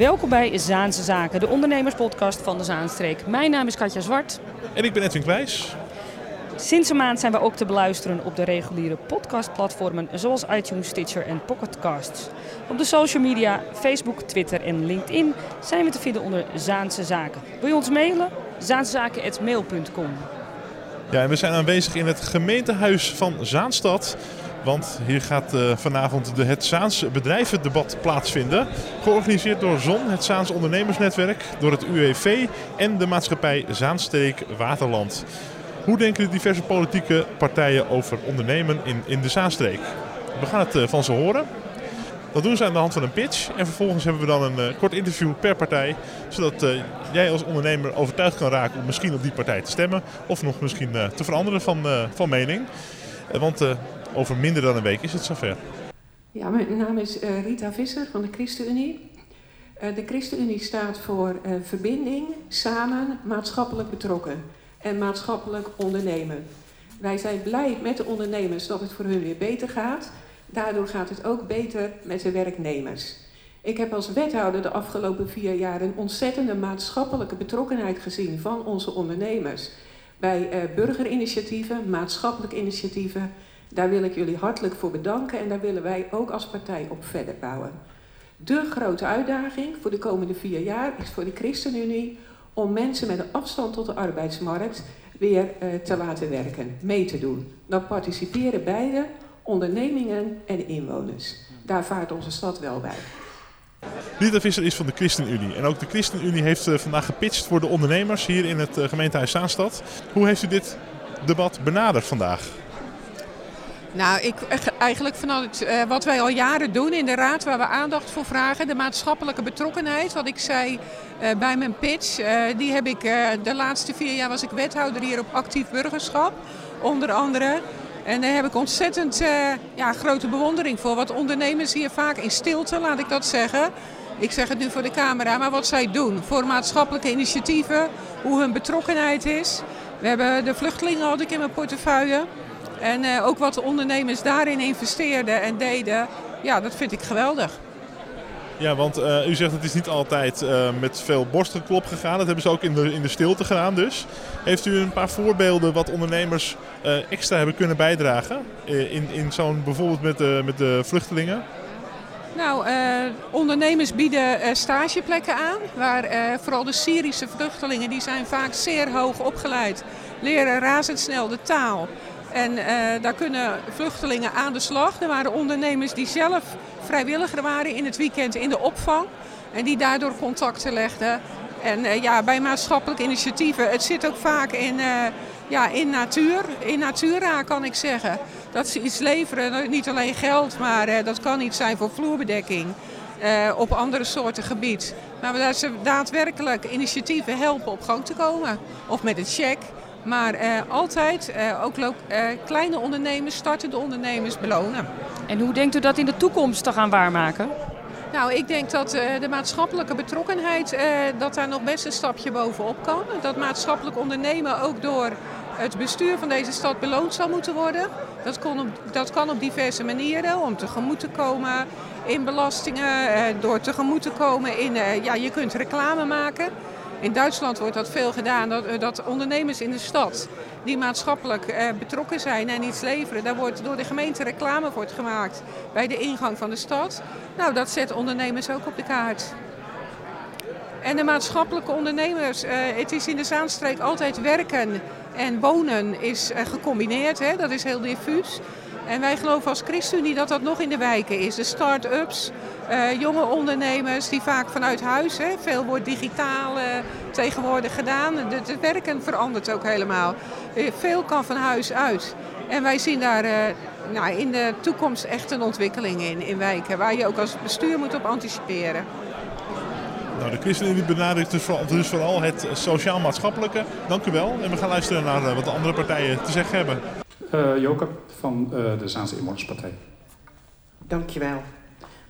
Welkom bij Zaanse Zaken, de ondernemerspodcast van de Zaanstreek. Mijn naam is Katja Zwart. En ik ben Edwin Kwijs. Sinds een maand zijn we ook te beluisteren op de reguliere podcastplatformen zoals iTunes, Stitcher en Pocketcasts. Op de social media, Facebook, Twitter en LinkedIn zijn we te vinden onder Zaanse Zaken. Wil je ons mailen? zaansezaken.mail.com Ja, en we zijn aanwezig in het gemeentehuis van Zaanstad. Want hier gaat uh, vanavond de het Zaans bedrijvendebat plaatsvinden. Georganiseerd door ZON, het Zaans ondernemersnetwerk, door het UEV en de maatschappij Zaanstreek Waterland. Hoe denken de diverse politieke partijen over ondernemen in, in de Zaanstreek? We gaan het uh, van ze horen. Dat doen ze aan de hand van een pitch. En vervolgens hebben we dan een uh, kort interview per partij. Zodat jij als ondernemer overtuigd kan raken om misschien op die partij te stemmen. Of nog misschien te veranderen van, van mening. want over minder dan een week is het zover. Ja, mijn naam is Rita Visser van de ChristenUnie. de ChristenUnie staat voor verbinding, samen, maatschappelijk betrokken en maatschappelijk ondernemen. Wij zijn blij met de ondernemers dat het voor hun weer beter gaat. Daardoor gaat het ook beter met de werknemers. Ik heb als wethouder de afgelopen vier jaar een ontzettende maatschappelijke betrokkenheid gezien van onze ondernemers. Bij burgerinitiatieven, maatschappelijke initiatieven. Daar wil ik jullie hartelijk voor bedanken en daar willen wij ook als partij op verder bouwen. De grote uitdaging voor de komende vier jaar is voor de ChristenUnie om mensen met een afstand tot de arbeidsmarkt weer uh, te laten werken, mee te doen. Dan participeren beide ondernemingen en inwoners. Daar vaart onze stad wel bij. Rita Visser is van de ChristenUnie. En ook de ChristenUnie heeft uh, vandaag gepitcht voor de ondernemers hier in het uh, gemeentehuis Zaanstad. Hoe heeft u dit debat benaderd vandaag? Nou, ik, eigenlijk vanuit uh, wat wij al jaren doen in de raad, waar we aandacht voor vragen, de maatschappelijke betrokkenheid, wat ik zei uh, bij mijn pitch, uh, die heb ik de laatste vier jaar was ik wethouder hier op actief burgerschap, onder andere. En daar heb ik ontzettend ja, grote bewondering voor. Wat ondernemers hier vaak in stilte, laat ik dat zeggen. Ik zeg het nu voor de camera, maar wat zij doen voor maatschappelijke initiatieven, hoe hun betrokkenheid is. We hebben de vluchtelingen had ik in mijn portefeuille. En uh, ook wat de ondernemers daarin investeerden en deden, ja, dat vind ik geweldig. Ja, want uh, u zegt het is niet altijd uh, met veel borstgeklop gegaan. Dat hebben ze ook in de, in de stilte gedaan dus. Heeft u een paar voorbeelden wat ondernemers extra hebben kunnen bijdragen? in in zo'n bijvoorbeeld met de, met de vluchtelingen? Nou, ondernemers bieden stageplekken aan. Waar vooral de Syrische vluchtelingen, die zijn vaak zeer hoog opgeleid. Leren razendsnel de taal. En uh, daar kunnen vluchtelingen aan de slag. Er waren ondernemers die zelf vrijwilliger waren in het weekend in de opvang. En die daardoor contacten legden. En uh, ja, bij maatschappelijke initiatieven, het zit ook vaak in, uh, ja, in natuur. In natura kan ik zeggen. Dat ze iets leveren, niet alleen geld, maar dat kan iets zijn voor vloerbedekking. op andere soorten gebied. Maar dat ze daadwerkelijk initiatieven helpen op gang te komen. Of met een check. Maar uh, altijd uh, ook uh, kleine ondernemers, startende ondernemers belonen. En hoe denkt u dat in de toekomst te gaan waarmaken? Nou, ik denk dat de maatschappelijke betrokkenheid, dat daar nog best een stapje bovenop kan. Dat maatschappelijk ondernemen ook door het bestuur van deze stad beloond zal moeten worden. Dat, kon op, dat kan op diverse manieren, om tegemoet te komen in belastingen, door tegemoet te komen in, ja, je kunt reclame maken. In Duitsland wordt dat veel gedaan, dat, eh, dat ondernemers in de stad die maatschappelijk eh, betrokken zijn en iets leveren, daar wordt door de gemeente reclame voor gemaakt bij de ingang van de stad. Nou, dat zet ondernemers ook op de kaart. En de maatschappelijke ondernemers, eh, het is in de Zaanstreek altijd werken en wonen is eh, gecombineerd, hè? dat is heel diffuus. En wij geloven als ChristenUnie dat dat nog in de wijken is. De start-ups, uh, jonge ondernemers die vaak vanuit huis, hè, veel wordt digitaal uh, tegenwoordig gedaan. Het werken verandert ook helemaal. Uh, veel kan van huis uit. En wij zien daar nou, in de toekomst echt een ontwikkeling in, in wijken, waar je ook als bestuur moet op anticiperen. Nou, de ChristenUnie benadrukt dus, dus vooral het sociaal-maatschappelijke. Dank u wel. En we gaan luisteren naar wat de andere partijen te zeggen hebben. Uh, Joke van uh, de Zaanse Inwonerspartij. Dankjewel.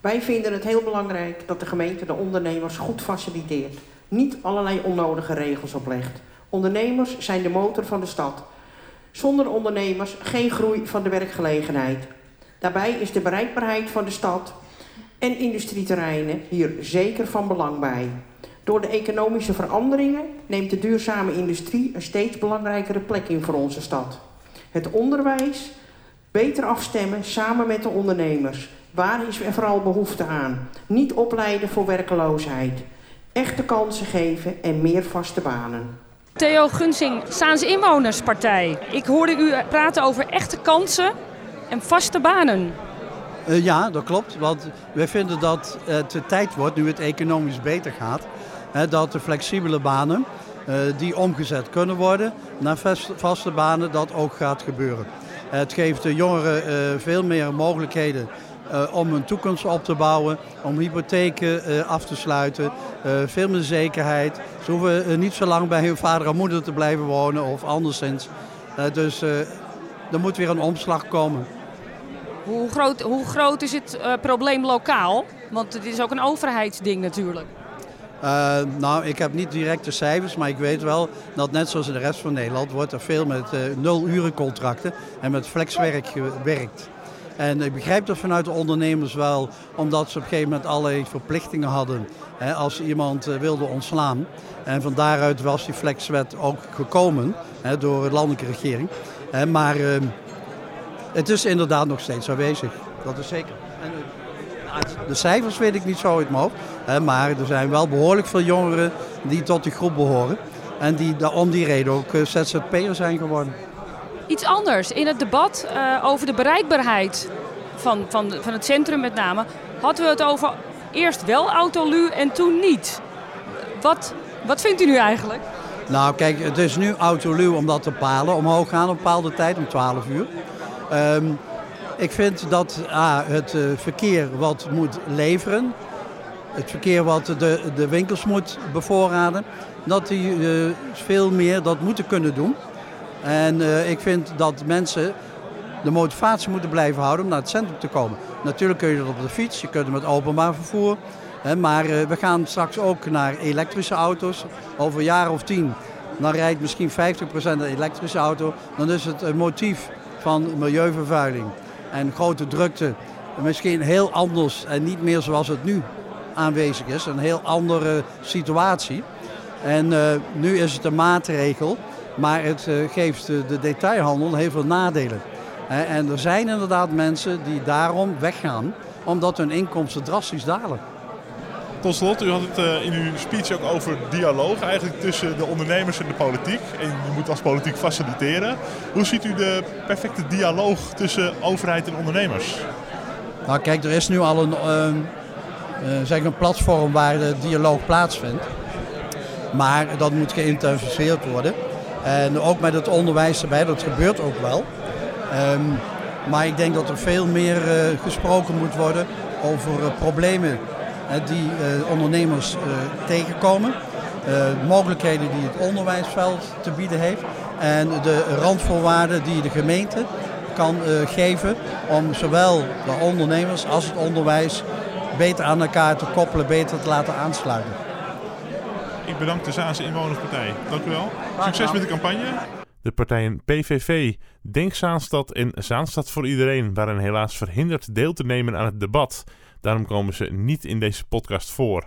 Wij vinden het heel belangrijk dat de gemeente de ondernemers goed faciliteert. Niet allerlei onnodige regels oplegt. Ondernemers zijn de motor van de stad. Zonder ondernemers geen groei van de werkgelegenheid. Daarbij is de bereikbaarheid van de stad en industrieterreinen hier zeker van belang bij. Door de economische veranderingen neemt de duurzame industrie een steeds belangrijkere plek in voor onze stad. Het onderwijs beter afstemmen samen met de ondernemers. Waar is er vooral behoefte aan? Niet opleiden voor werkeloosheid. Echte kansen geven en meer vaste banen. Theo Gunsing, Saans Inwonerspartij. Ik hoorde u praten over echte kansen en vaste banen. Uh, ja, dat klopt. Want wij vinden dat het tijd wordt, nu het economisch beter gaat, hè, dat de flexibele banen die omgezet kunnen worden naar vaste banen, dat ook gaat gebeuren. Het geeft de jongeren uh, veel meer mogelijkheden uh, om hun toekomst op te bouwen, om hypotheken af te sluiten, veel meer zekerheid. Ze hoeven niet zo lang bij hun vader en moeder te blijven wonen of anderszins. dus er moet weer een omslag komen. Hoe groot, hoe groot is het probleem lokaal? Want het is ook een overheidsding natuurlijk. Uh, nou, ik heb niet direct de cijfers, maar ik weet wel dat net zoals in de rest van Nederland wordt er veel met uh, nul-urencontracten en met flexwerk gewerkt. En ik begrijp dat vanuit de ondernemers wel, omdat ze op een gegeven moment allerlei verplichtingen hadden hè, als iemand uh, wilde ontslaan. En van daaruit was die flexwet ook gekomen hè, door de landelijke regering. Hè, maar het is inderdaad nog steeds aanwezig, dat is zeker. En, de cijfers weet ik niet zo uit mijn hoofd. Hè, maar er zijn wel behoorlijk veel jongeren die tot die groep behoren. En die om die reden ook ZZP'er zijn geworden. Iets anders. In het debat uh, over de bereikbaarheid van, van, van het centrum met name... hadden we het over eerst wel autolu en toen niet. Wat, wat vindt u nu eigenlijk? Nou kijk, het is nu autolu omdat de palen omhoog gaan op een bepaalde tijd, om 12 uur. Um, ik vind dat het uh, verkeer wat moet leveren, het verkeer wat de, de winkels moet bevoorraden, dat die uh, veel meer dat moeten kunnen doen. En uh, ik vind dat mensen de motivatie moeten blijven houden om naar het centrum te komen. Natuurlijk kun je dat op de fiets, je kunt het met openbaar vervoer. Hè, maar we gaan straks ook naar elektrische auto's. Over een jaar of tien, dan rijdt misschien 50% een elektrische auto. Dan is het een motief van milieuvervuiling en grote drukte misschien heel anders en niet meer zoals het nu aanwezig is. Een heel andere situatie. En uh, nu is het een maatregel, maar het uh, geeft de detailhandel heel veel nadelen. En er zijn inderdaad mensen die daarom weggaan, omdat hun inkomsten drastisch dalen. Tot slot, u had het uh, in uw speech ook over dialoog eigenlijk tussen de ondernemers en de politiek. En je moet als politiek faciliteren. Hoe ziet u de perfecte dialoog tussen overheid en ondernemers? Nou kijk, er is nu al een, uh, uh, zeg een platform waar de dialoog plaatsvindt. Maar dat moet geïntensiveerd worden. En ook met het onderwijs erbij, dat gebeurt ook wel. Um, maar ik denk dat er veel meer gesproken moet worden over problemen die uh, ondernemers uh, tegenkomen. Uh, mogelijkheden die het onderwijsveld te bieden heeft. En de randvoorwaarden die de gemeente kan geven om zowel de ondernemers als het onderwijs beter aan elkaar te koppelen, beter te laten aansluiten. Ik bedank de Zaanse Inwonerspartij. Dank u wel. Succes met de campagne. De partijen PVV, Denk Zaanstad en Zaanstad voor Iedereen waren helaas verhinderd deel te nemen aan het debat. Daarom komen ze niet in deze podcast voor.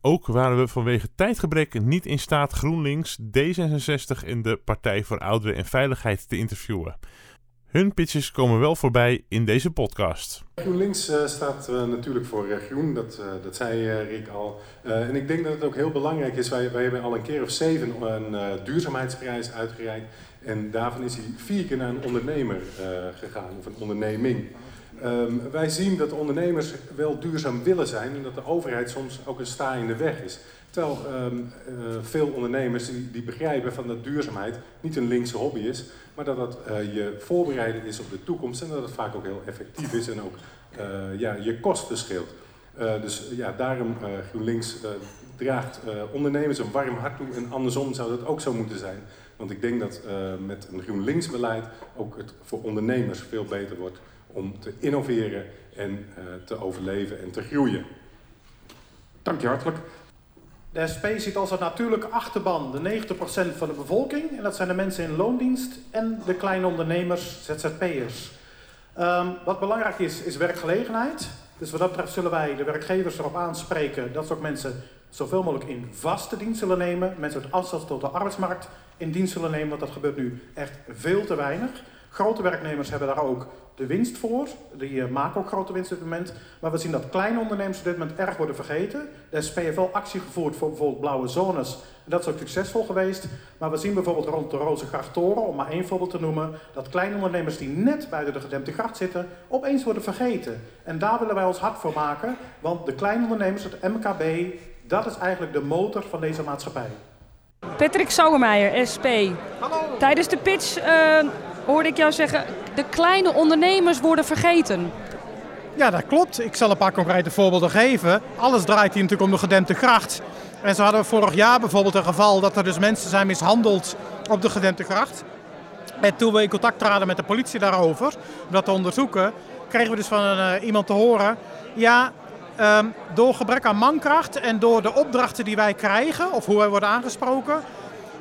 Ook waren we vanwege tijdgebrek niet in staat GroenLinks, D66 en de Partij voor Ouderen en Veiligheid te interviewen. Hun pitches komen wel voorbij in deze podcast. GroenLinks uh, staat uh, natuurlijk voor uh, groen, dat, dat zei Rick al. en ik denk dat het ook heel belangrijk is, wij, wij hebben al een keer of zeven een duurzaamheidsprijs uitgereikt. En daarvan is hij vier keer naar een ondernemer gegaan, of een onderneming. Um, wij zien dat ondernemers wel duurzaam willen zijn en dat de overheid soms ook een sta in de weg is. Terwijl um, uh, veel ondernemers die, die, begrijpen van dat duurzaamheid niet een linkse hobby is, maar dat dat uh, je voorbereiden is op de toekomst en dat het vaak ook heel effectief is en ook uh, ja, je kosten scheelt. dus ja, daarom GroenLinks draagt ondernemers een warm hart toe en andersom zou dat ook zo moeten zijn. Want ik denk dat met een GroenLinks beleid ook het voor ondernemers veel beter wordt om te innoveren en uh, te overleven en te groeien. Dank je hartelijk. De SP ziet als een natuurlijke achterban de 90% van de bevolking. En dat zijn de mensen in loondienst en de kleine ondernemers, ZZP'ers. Um, wat belangrijk is, is werkgelegenheid. Dus wat dat betreft zullen wij de werkgevers erop aanspreken dat ze ook mensen zoveel mogelijk in vaste dienst zullen nemen. Mensen uit afstand tot de arbeidsmarkt in dienst zullen nemen, want dat gebeurt nu echt veel te weinig. Grote werknemers hebben daar ook de winst voor. Die uh, maken ook grote winst op dit moment. Maar we zien dat kleine ondernemers op dit moment erg worden vergeten. De SP heeft wel actie gevoerd voor bijvoorbeeld blauwe zones. Dat is ook succesvol geweest. Maar we zien bijvoorbeeld rond de Rozengrachttoren, om maar één voorbeeld te noemen, dat kleine ondernemers die net buiten de gedempte gracht zitten, opeens worden vergeten. En daar willen wij ons hard voor maken, want de kleine ondernemers, het MKB, dat is eigenlijk de motor van deze maatschappij. Patrick Sauermeijer, SP. Hallo. Tijdens de pitch uh, hoorde ik jou zeggen, de kleine ondernemers worden vergeten. Ja, dat klopt. Ik zal een paar concrete voorbeelden geven. Alles draait hier natuurlijk om de gedempte gracht. En zo hadden we vorig jaar bijvoorbeeld een geval dat er dus mensen zijn mishandeld op de gedempte gracht. En toen we in contact traden met de politie daarover, om dat te onderzoeken, kregen we dus van uh, iemand te horen... Ja, um, door gebrek aan mankracht en door de opdrachten die wij krijgen, of hoe wij worden aangesproken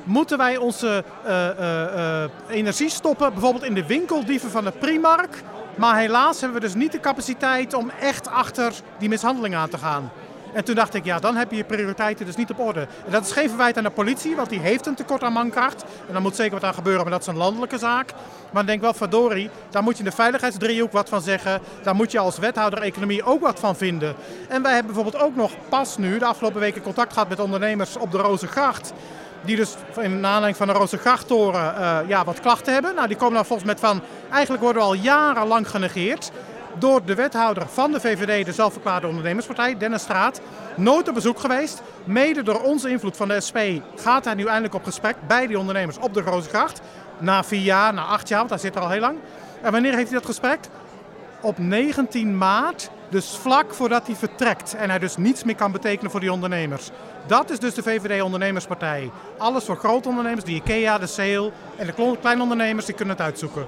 moeten wij onze uh, uh, uh, energie stoppen, bijvoorbeeld in de winkeldieven van de Primark. Maar helaas hebben we dus niet de capaciteit om echt achter die mishandeling aan te gaan. En toen dacht ik, ja, dan heb je je prioriteiten dus niet op orde. En dat is geen verwijt aan de politie, want die heeft een tekort aan mankracht. En daar moet zeker wat aan gebeuren, maar dat is een landelijke zaak. Maar ik denk wel, verdorie, daar moet je in de veiligheidsdriehoek wat van zeggen. Daar moet je als wethouder economie ook wat van vinden. En wij hebben bijvoorbeeld ook nog pas nu, de afgelopen weken, contact gehad met ondernemers op de Rozengracht die dus in aanleiding van de Rozengrachttoren uh, ja, wat klachten hebben. Nou, die komen dan volgens met van, eigenlijk worden we al jarenlang genegeerd door de wethouder van de VVD, de zelfverklaarde ondernemerspartij, Dennis Straat, nooit op bezoek geweest. Mede door onze invloed van de SP gaat hij nu eindelijk op gesprek bij die ondernemers op de Rozengracht. Na vier jaar, na acht jaar, want hij zit er al heel lang. En wanneer heeft hij dat gesprek? Op 19 maart, dus vlak voordat hij vertrekt. En hij dus niets meer kan betekenen voor die ondernemers. Dat is dus de VVD Ondernemerspartij. Alles voor grote ondernemers, de IKEA, de Sale en de kleine ondernemers, die kunnen het uitzoeken.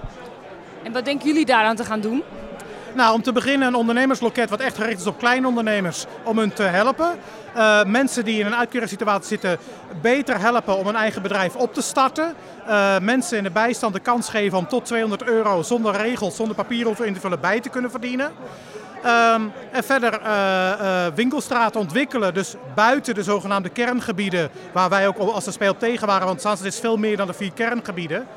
En wat denken jullie daaraan te gaan doen? Nou, om te beginnen een ondernemersloket wat echt gericht is op kleine ondernemers om hun te helpen. Uh, mensen die in een uitkeringssituatie zitten beter helpen om een eigen bedrijf op te starten. Uh, mensen in de bijstand de kans geven om tot 200 euro zonder regels, zonder papieren hoeven in te vullen bij te kunnen verdienen. Um, en verder uh, winkelstraten ontwikkelen, dus buiten de zogenaamde kerngebieden, waar wij ook als de speel tegen waren, want Zaanstad is veel meer dan de vier kerngebieden.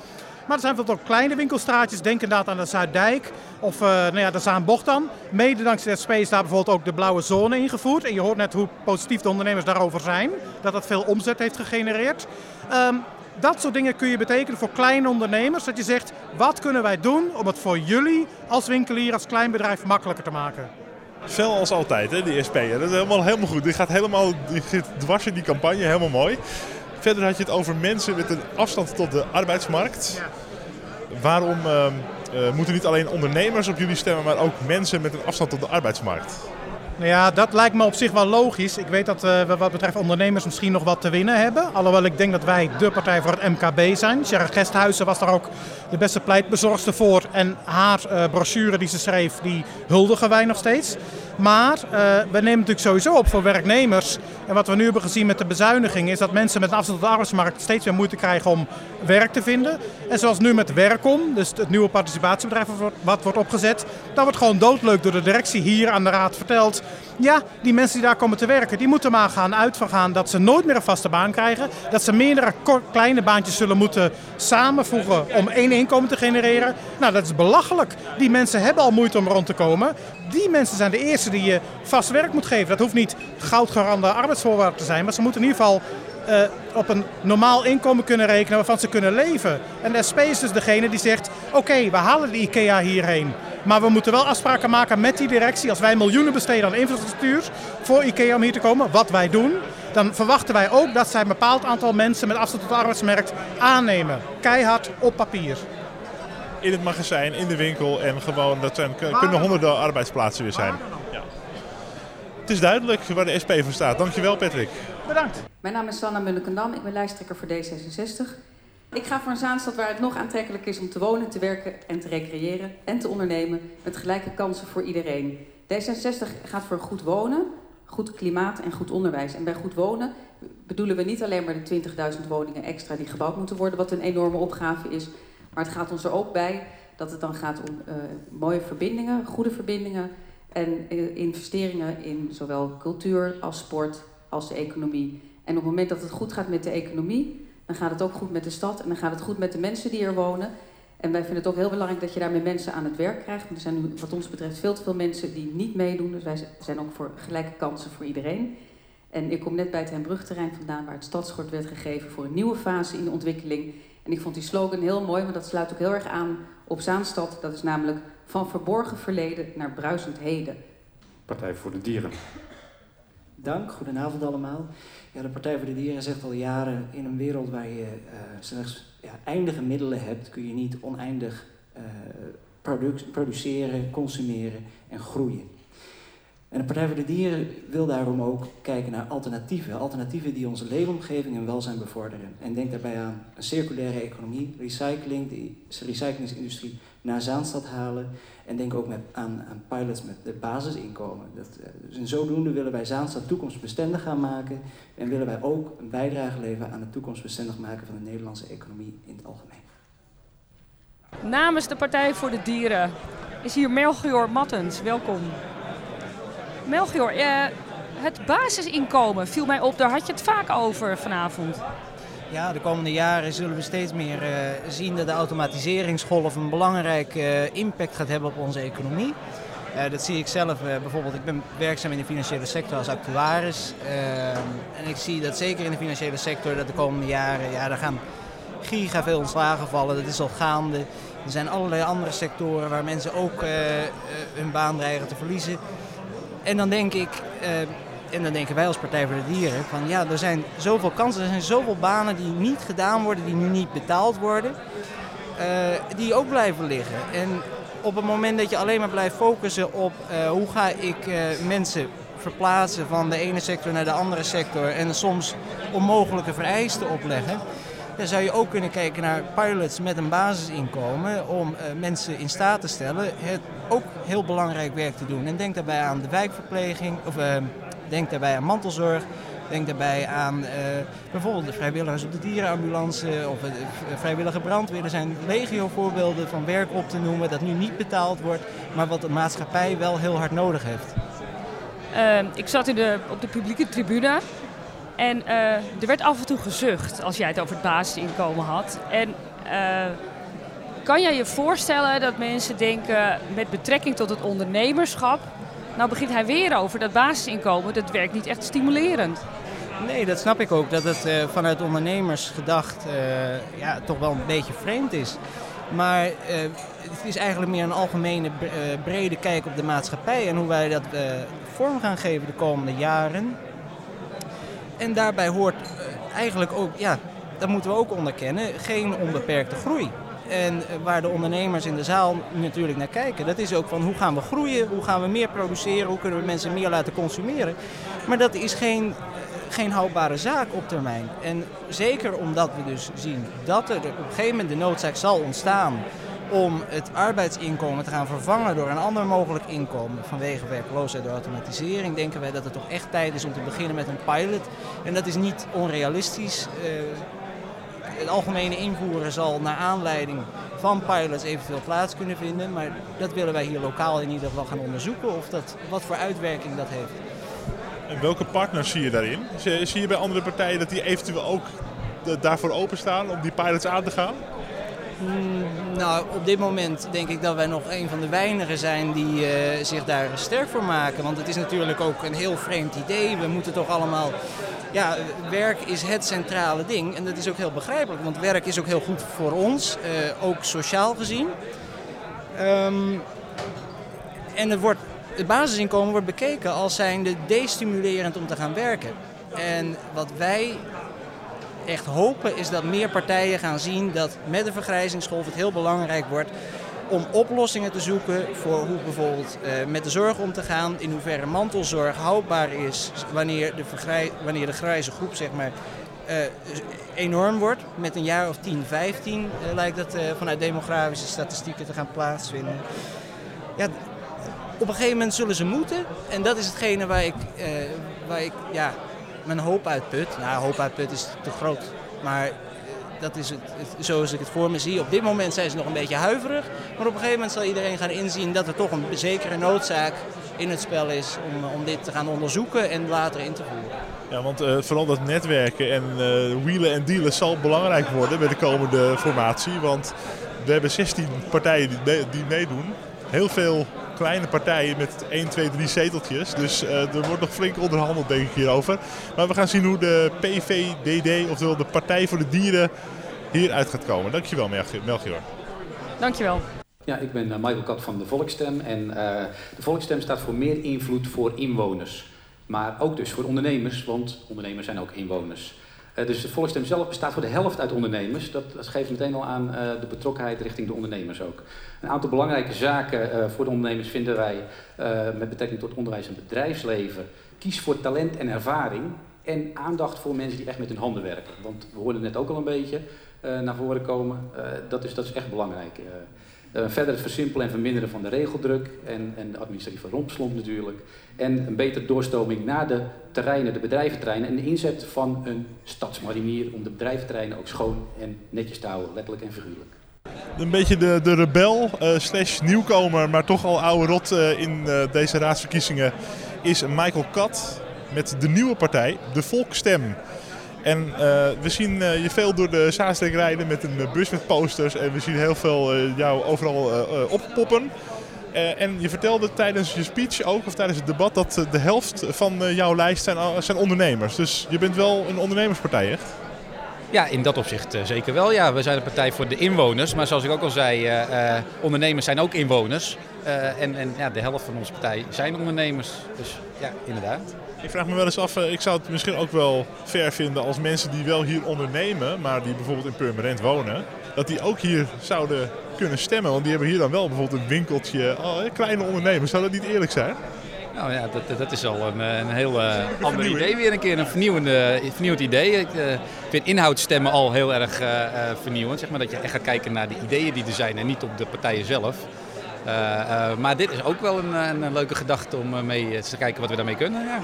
Maar er zijn bijvoorbeeld ook kleine winkelstraatjes. Denk inderdaad aan de Zuiddijk of uh, nou ja, de Zaanbocht dan. Mede dankzij de SP is daar bijvoorbeeld ook de blauwe zone ingevoerd. En je hoort net hoe positief de ondernemers daarover zijn. Dat dat veel omzet heeft gegenereerd. Um, dat soort dingen kun je betekenen voor kleine ondernemers. Dat je zegt, wat kunnen wij doen om het voor jullie als winkelier, als klein bedrijf makkelijker te maken? Fel als altijd, hè, die SP. Dat is helemaal, helemaal goed. Die gaat helemaal die gaat dwars in die campagne, helemaal mooi. Verder had je het over mensen met een afstand tot de arbeidsmarkt. Ja. Waarom uh, uh, moeten niet alleen ondernemers op jullie stemmen, maar ook mensen met een afstand tot de arbeidsmarkt? Nou ja, dat lijkt me op zich wel logisch. Ik weet dat we wat betreft ondernemers misschien nog wat te winnen hebben. Alhoewel ik denk dat wij de partij voor het MKB zijn. Sherry Gesthuizen was daar ook de beste pleitbezorgster voor. En haar uh, brochure die ze schreef, die huldigen wij nog steeds. Maar uh, we nemen natuurlijk sowieso op voor werknemers. En wat we nu hebben gezien met de bezuiniging is dat mensen met een afstand tot de arbeidsmarkt steeds meer moeite krijgen om werk te vinden. En zoals nu met Werkom, dus het nieuwe participatiebedrijf wat wordt opgezet, dat wordt gewoon doodleuk door de directie hier aan de raad verteld. Ja, die mensen die daar komen te werken, die moeten maar gaan uitvergaan dat ze nooit meer een vaste baan krijgen. Dat ze meerdere kleine baantjes zullen moeten samenvoegen om één inkomen te genereren. Nou, dat is belachelijk. Die mensen hebben al moeite om rond te komen. Die mensen zijn de eerste die je vast werk moet geven. Dat hoeft niet goudgarande arbeidsvoorwaarden te zijn, maar ze moeten in ieder geval uh, op een normaal inkomen kunnen rekenen waarvan ze kunnen leven. En de SP is dus degene die zegt: oké, we halen de IKEA hierheen. Maar we moeten wel afspraken maken met die directie. Als wij miljoenen besteden aan infrastructuur voor IKEA om hier te komen, wat wij doen, dan verwachten wij ook dat zij een bepaald aantal mensen met afstand tot de arbeidsmarkt aannemen. Keihard op papier. In het magazijn, in de winkel en gewoon, dat zijn, kunnen honderden arbeidsplaatsen weer zijn. Ja. Het is duidelijk waar de SP voor staat. Dankjewel Patrick. Bedankt. Mijn naam is Sanna Mullekendam, ik ben lijsttrekker voor D66. Ik ga voor een Zaanstad waar het nog aantrekkelijk is om te wonen, te werken en te recreëren en te ondernemen met gelijke kansen voor iedereen. D66 gaat voor goed wonen, goed klimaat en goed onderwijs. En bij goed wonen bedoelen we niet alleen maar de 20.000 woningen extra die gebouwd moeten worden, wat een enorme opgave is. Maar het gaat ons er ook bij dat het dan gaat om uh, mooie verbindingen, goede verbindingen, en eh, investeringen in zowel cultuur als sport als de economie. En op het moment dat het goed gaat met de economie, dan gaat het ook goed met de stad en dan gaat het goed met de mensen die er wonen. En wij vinden het ook heel belangrijk dat je daarmee mensen aan het werk krijgt. Er zijn nu wat ons betreft veel te veel mensen die niet meedoen. Dus wij zijn ook voor gelijke kansen voor iedereen. En ik kom net bij het Hembrugterrein vandaan, waar het stadschort werd gegeven voor een nieuwe fase in de ontwikkeling. En ik vond die slogan heel mooi, want dat sluit ook heel erg aan op Zaanstad. Dat is namelijk van verborgen verleden naar bruisend heden. Partij voor de Dieren. Dank, goedenavond allemaal. Ja, de Partij voor de Dieren zegt al jaren, in een wereld waar je uh, slechts ja, eindige middelen hebt, kun je niet oneindig uh, produceren, consumeren en groeien. En de Partij voor de Dieren wil daarom ook kijken naar alternatieven. Alternatieven die onze leefomgeving en welzijn bevorderen. En denk daarbij aan een circulaire economie, recycling, de recyclingsindustrie naar Zaanstad halen. En denk ook met, aan, pilots met de basisinkomen. Dat, eh, dus zodoende willen wij Zaanstad toekomstbestendig gaan maken. En willen wij ook een bijdrage leveren aan het toekomstbestendig maken van de Nederlandse economie in het algemeen. Namens de Partij voor de Dieren is hier Melchior Mattens. Welkom. Melchior, eh, het basisinkomen viel mij op, daar had je het vaak over vanavond. Ja, de komende jaren zullen we steeds meer uh, zien dat de automatiseringsgolf een belangrijke uh, impact gaat hebben op onze economie. Dat zie ik zelf bijvoorbeeld. Ik ben werkzaam in de financiële sector als actuaris. en ik zie dat zeker in de financiële sector dat de komende jaren, ja, daar gaan giga veel ontslagen vallen. Dat is al gaande. Er zijn allerlei andere sectoren waar mensen ook hun baan dreigen te verliezen. En dan denk ik, uh, en dan denken wij als Partij voor de Dieren, van ja, er zijn zoveel kansen, er zijn zoveel banen die niet gedaan worden, die nu niet betaald worden, uh, die ook blijven liggen. En op het moment dat je alleen maar blijft focussen op uh, hoe ga ik mensen verplaatsen van de ene sector naar de andere sector en soms onmogelijke vereisten opleggen, dan zou je ook kunnen kijken naar pilots met een basisinkomen om uh, mensen in staat te stellen het ook heel belangrijk werk te doen. En denk daarbij aan de wijkverpleging, of uh, denk daarbij aan mantelzorg. Denk daarbij aan uh, bijvoorbeeld de vrijwilligers op de dierenambulance of de vrijwillige brandweer. Er zijn legio voorbeelden van werk op te noemen dat nu niet betaald wordt, maar wat de maatschappij wel heel hard nodig heeft. ik zat in op de publieke tribune en uh, er werd af en toe gezucht als jij het over het basisinkomen had. En uh, kan jij je voorstellen dat mensen denken met betrekking tot het ondernemerschap... nou begint hij weer over dat basisinkomen, dat werkt niet echt stimulerend. Nee, dat snap ik ook. Dat het uh, vanuit ondernemers gedacht ja, toch wel een beetje vreemd is. Maar het is eigenlijk meer een algemene brede kijk op de maatschappij... en hoe wij dat vorm gaan geven de komende jaren... En daarbij hoort eh, eigenlijk ook, ja, dat moeten we ook onderkennen, geen onbeperkte groei. En eh, waar de ondernemers in de zaal natuurlijk naar kijken, dat is ook van hoe gaan we groeien, hoe gaan we meer produceren, hoe kunnen we mensen meer laten consumeren. Maar dat is geen, eh, geen houdbare zaak op termijn. En zeker omdat we dus zien dat er op een gegeven moment de noodzaak zal ontstaan om het arbeidsinkomen te gaan vervangen door een ander mogelijk inkomen vanwege werkloosheid door automatisering, denken wij dat het toch echt tijd is om te beginnen met een pilot. En dat is niet onrealistisch. Uh, het algemene invoeren zal naar aanleiding van pilots eventueel plaats kunnen vinden, maar dat willen wij hier lokaal in ieder geval gaan onderzoeken of dat, wat voor uitwerking dat heeft. En welke partners zie je daarin? Zie je bij andere partijen dat die eventueel ook daarvoor openstaan om die pilots aan te gaan? Nou, op dit moment denk ik dat wij nog een van de weinigen zijn die uh, zich daar sterk voor maken. Want het is natuurlijk ook een heel vreemd idee. We moeten toch allemaal. Ja, werk is het centrale ding. En dat is ook heel begrijpelijk, want werk is ook heel goed voor ons, uh, ook sociaal gezien. Um, en het, wordt, het basisinkomen wordt bekeken als zijnde destimulerend om te gaan werken. En wat wij echt hopen is dat meer partijen gaan zien dat met de vergrijzingsgolf het heel belangrijk wordt om oplossingen te zoeken voor hoe bijvoorbeeld uh, met de zorg om te gaan, in hoeverre mantelzorg houdbaar is wanneer de, vergrij, wanneer de grijze groep zeg maar, uh, enorm wordt. Met een jaar of 10, 15 uh, lijkt dat vanuit demografische statistieken te gaan plaatsvinden. Ja, op een gegeven moment zullen ze moeten en dat is hetgene waar ik, waar ik ja, mijn hoop uitput. Nou, hoop uitput is te groot. Maar eh, dat is het, zoals ik het voor me zie. Op dit moment zijn ze nog een beetje huiverig. Maar op een gegeven moment zal iedereen gaan inzien dat er toch een zekere noodzaak in het spel is om, om dit te gaan onderzoeken en later in te voeren. Ja, want uh, vooral dat netwerken en uh, wielen en dealen zal belangrijk worden bij de komende formatie. Want we hebben 16 partijen die, die meedoen. Heel veel kleine partijen met 1, 2, 3 zeteltjes. Dus uh, er wordt nog flink onderhandeld denk ik hierover. Maar we gaan zien hoe de PVDD, oftewel de Partij voor de Dieren, hieruit gaat komen. Dankjewel Melchior. Dankjewel. Ja, ik ben Michael Kat van de Volksstem. En uh, de Volksstem staat voor meer invloed voor inwoners. Maar ook dus voor ondernemers, want ondernemers zijn ook inwoners. Uh, dus de Volksstem zelf bestaat voor de helft uit ondernemers. Dat, geeft meteen al aan uh, de betrokkenheid richting de ondernemers ook. Een aantal belangrijke zaken uh, voor de ondernemers vinden wij met betrekking tot onderwijs en bedrijfsleven. Kies voor talent en ervaring en aandacht voor mensen die echt met hun handen werken. Want we hoorden net ook al een beetje naar voren komen. dat, is, dat is echt belangrijk. Verder het versimpelen en verminderen van de regeldruk en, en de administratieve rompslomp natuurlijk. En een betere doorstroming naar de terreinen, de bedrijventerreinen en de inzet van een stadsmarinier om de bedrijventerreinen ook schoon en netjes te houden, letterlijk en figuurlijk. Een beetje de, de rebel uh, slash nieuwkomer, maar toch al oude rot uh, in deze raadsverkiezingen is Michael Kat met de nieuwe partij, de Volkstem. En uh, we zien uh, je veel door de Zaanstreek rijden met een bus met posters. En we zien heel veel jou overal oppoppen. en je vertelde tijdens je speech ook, of tijdens het debat, dat de helft van jouw lijst zijn, zijn ondernemers. Dus je bent wel een ondernemerspartij, echt? Ja, in dat opzicht zeker wel. Ja, we zijn een partij voor de inwoners. Maar zoals ik ook al zei, ondernemers zijn ook inwoners. en en ja, de helft van onze partij zijn ondernemers. Dus ja, inderdaad. Ik vraag me wel eens af, ik zou het misschien ook wel fair vinden als mensen die wel hier ondernemen, maar die bijvoorbeeld in Purmerend wonen, dat die ook hier zouden kunnen stemmen. Want die hebben hier dan wel bijvoorbeeld een winkeltje, oh, kleine ondernemers. Zou dat niet eerlijk zijn? Nou ja, dat, dat is al een, een heel uh, ander idee weer een keer. Een vernieuwende, vernieuwend idee. Ik uh, vind inhoudsstemmen al heel erg uh, vernieuwend. Zeg maar, dat je echt gaat kijken naar de ideeën die er zijn en niet op de partijen zelf. Maar dit is ook wel een, een leuke gedachte om mee te kijken wat we daarmee kunnen. Ja.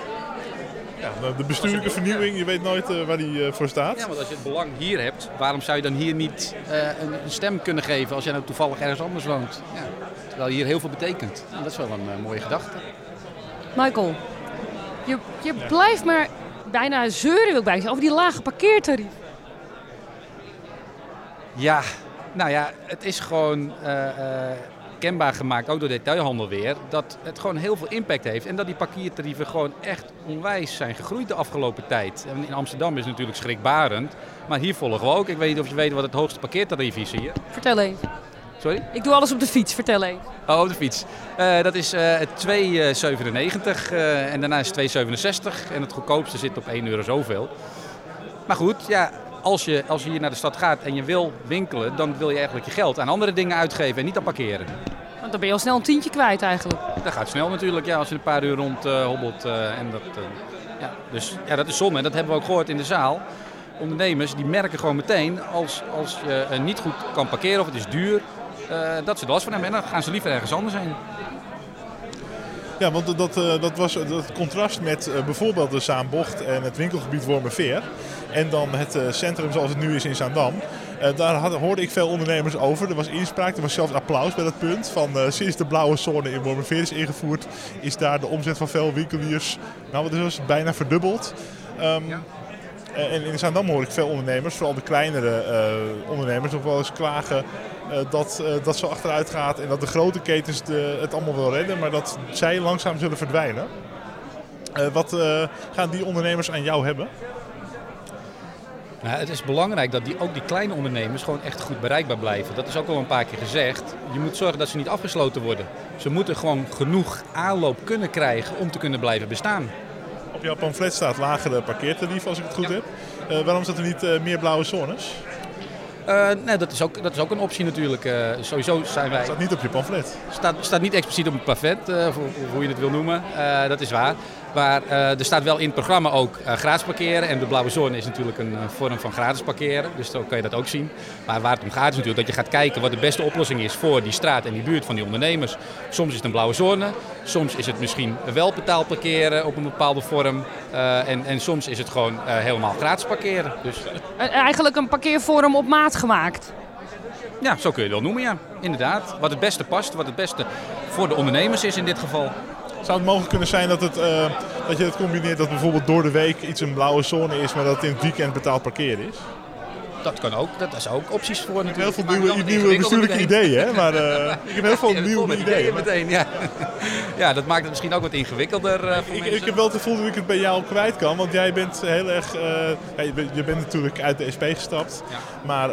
Ja, de bestuurlijke vernieuwing, je weet nooit uh, waar die uh, voor staat. Ja, want als je het belang hier hebt, waarom zou je dan hier niet uh, een, een, stem kunnen geven als jij nou toevallig ergens anders woont? Ja, terwijl hier heel veel betekent. Dat is wel een mooie gedachte. Michael, je, je ja. blijft maar bijna zeuren wil ik bijna over die lage parkeertarief. Ja, nou ja, het is gewoon kenbaar gemaakt, ook door de detailhandel weer, dat het gewoon heel veel impact heeft. En dat die parkeertarieven gewoon echt onwijs zijn gegroeid de afgelopen tijd. En in Amsterdam is het natuurlijk schrikbarend. Maar hier volgen we ook. Ik weet niet of je weet wat het hoogste parkeertarief is hier. Vertel eens. Sorry? Ik doe alles op de fiets, vertel eens. Oh, op de fiets. Uh, dat is uh, 2,97 uh, en daarna is 2,67 en het goedkoopste zit op 1 euro zoveel. Maar goed, ja, als je, als je hier naar de stad gaat en je wil winkelen, dan wil je eigenlijk je geld aan andere dingen uitgeven en niet aan parkeren. Want dan ben je al snel een tientje kwijt eigenlijk. Dat gaat snel natuurlijk, ja, als je een paar uur rond uh, hobbelt. Uh, en dat, uh, ja, dus ja, dat is zonde en dat hebben we ook gehoord in de zaal. Ondernemers die merken gewoon meteen als, als je niet goed kan parkeren of het is duur, dat ze er last van hebben. En dan gaan ze liever ergens anders heen. Ja, want dat, dat was het contrast met bijvoorbeeld de Zaanbocht en het winkelgebied Wormerveer. En dan het centrum zoals het nu is in Zaandam. Daar hoorde ik veel ondernemers over. Er was inspraak, er was zelfs applaus bij dat punt. Van, sinds de blauwe zone in Wormerveer is ingevoerd, is daar de omzet van veel winkeliers nou, wat is bijna verdubbeld. Um, ja. En in Zaandam hoor ik veel ondernemers, vooral de kleinere uh, ondernemers, nog wel eens klagen dat dat zo achteruit gaat. En dat de grote ketens de, het allemaal wel redden, maar dat zij langzaam zullen verdwijnen. wat gaan die ondernemers aan jou hebben? Nou, het is belangrijk dat die, ook die kleine ondernemers gewoon echt goed bereikbaar blijven. Dat is ook al een paar keer gezegd. Je moet zorgen dat ze niet afgesloten worden. Ze moeten gewoon genoeg aanloop kunnen krijgen om te kunnen blijven bestaan. Op jouw pamflet staat lagere parkeertarief, als ik het goed ja. heb. Uh, waarom staat er niet uh, meer blauwe zones? Uh, nee, dat is, ook, dat is ook een optie natuurlijk. Uh, sowieso zijn wij... Het staat niet op je pamflet. staat, staat niet expliciet op het pamflet, uh, voor, hoe je het wil noemen. dat is waar. Maar uh, er staat wel in het programma ook uh, gratis parkeren. En de blauwe zone is natuurlijk een uh, vorm van gratis parkeren. Dus zo kan je dat ook zien. Maar waar het om gaat is natuurlijk dat je gaat kijken wat de beste oplossing is voor die straat en die buurt van die ondernemers. Soms is het een blauwe zone. Soms is het misschien wel betaald parkeren op een bepaalde vorm. en, en soms is het gewoon helemaal gratis parkeren. Dus... Eigenlijk een parkeervorm op maat gemaakt. Ja, zo kun je het wel noemen, ja. Inderdaad. Wat het beste past, wat het beste voor de ondernemers is in dit geval. Zou het mogelijk kunnen zijn dat, het, eh, dat je het combineert dat bijvoorbeeld door de week iets een blauwe zone is, maar dat het in het weekend betaald parkeren is? Dat kan ook, dat is ook opties voor natuurlijk. Heel veel nieuwe, nieuwe bestuurlijke ideeën, hè? maar uh, ik heb heel veel nieuwe ideeën. meteen, ja. ja, dat maakt het misschien ook wat ingewikkelder uh, voor ik, mensen. Ik heb wel het gevoel dat ik het bij jou kwijt kan, want jij bent heel erg... Uh, ja, je, bent, je, bent, natuurlijk uit de SP gestapt, ja. maar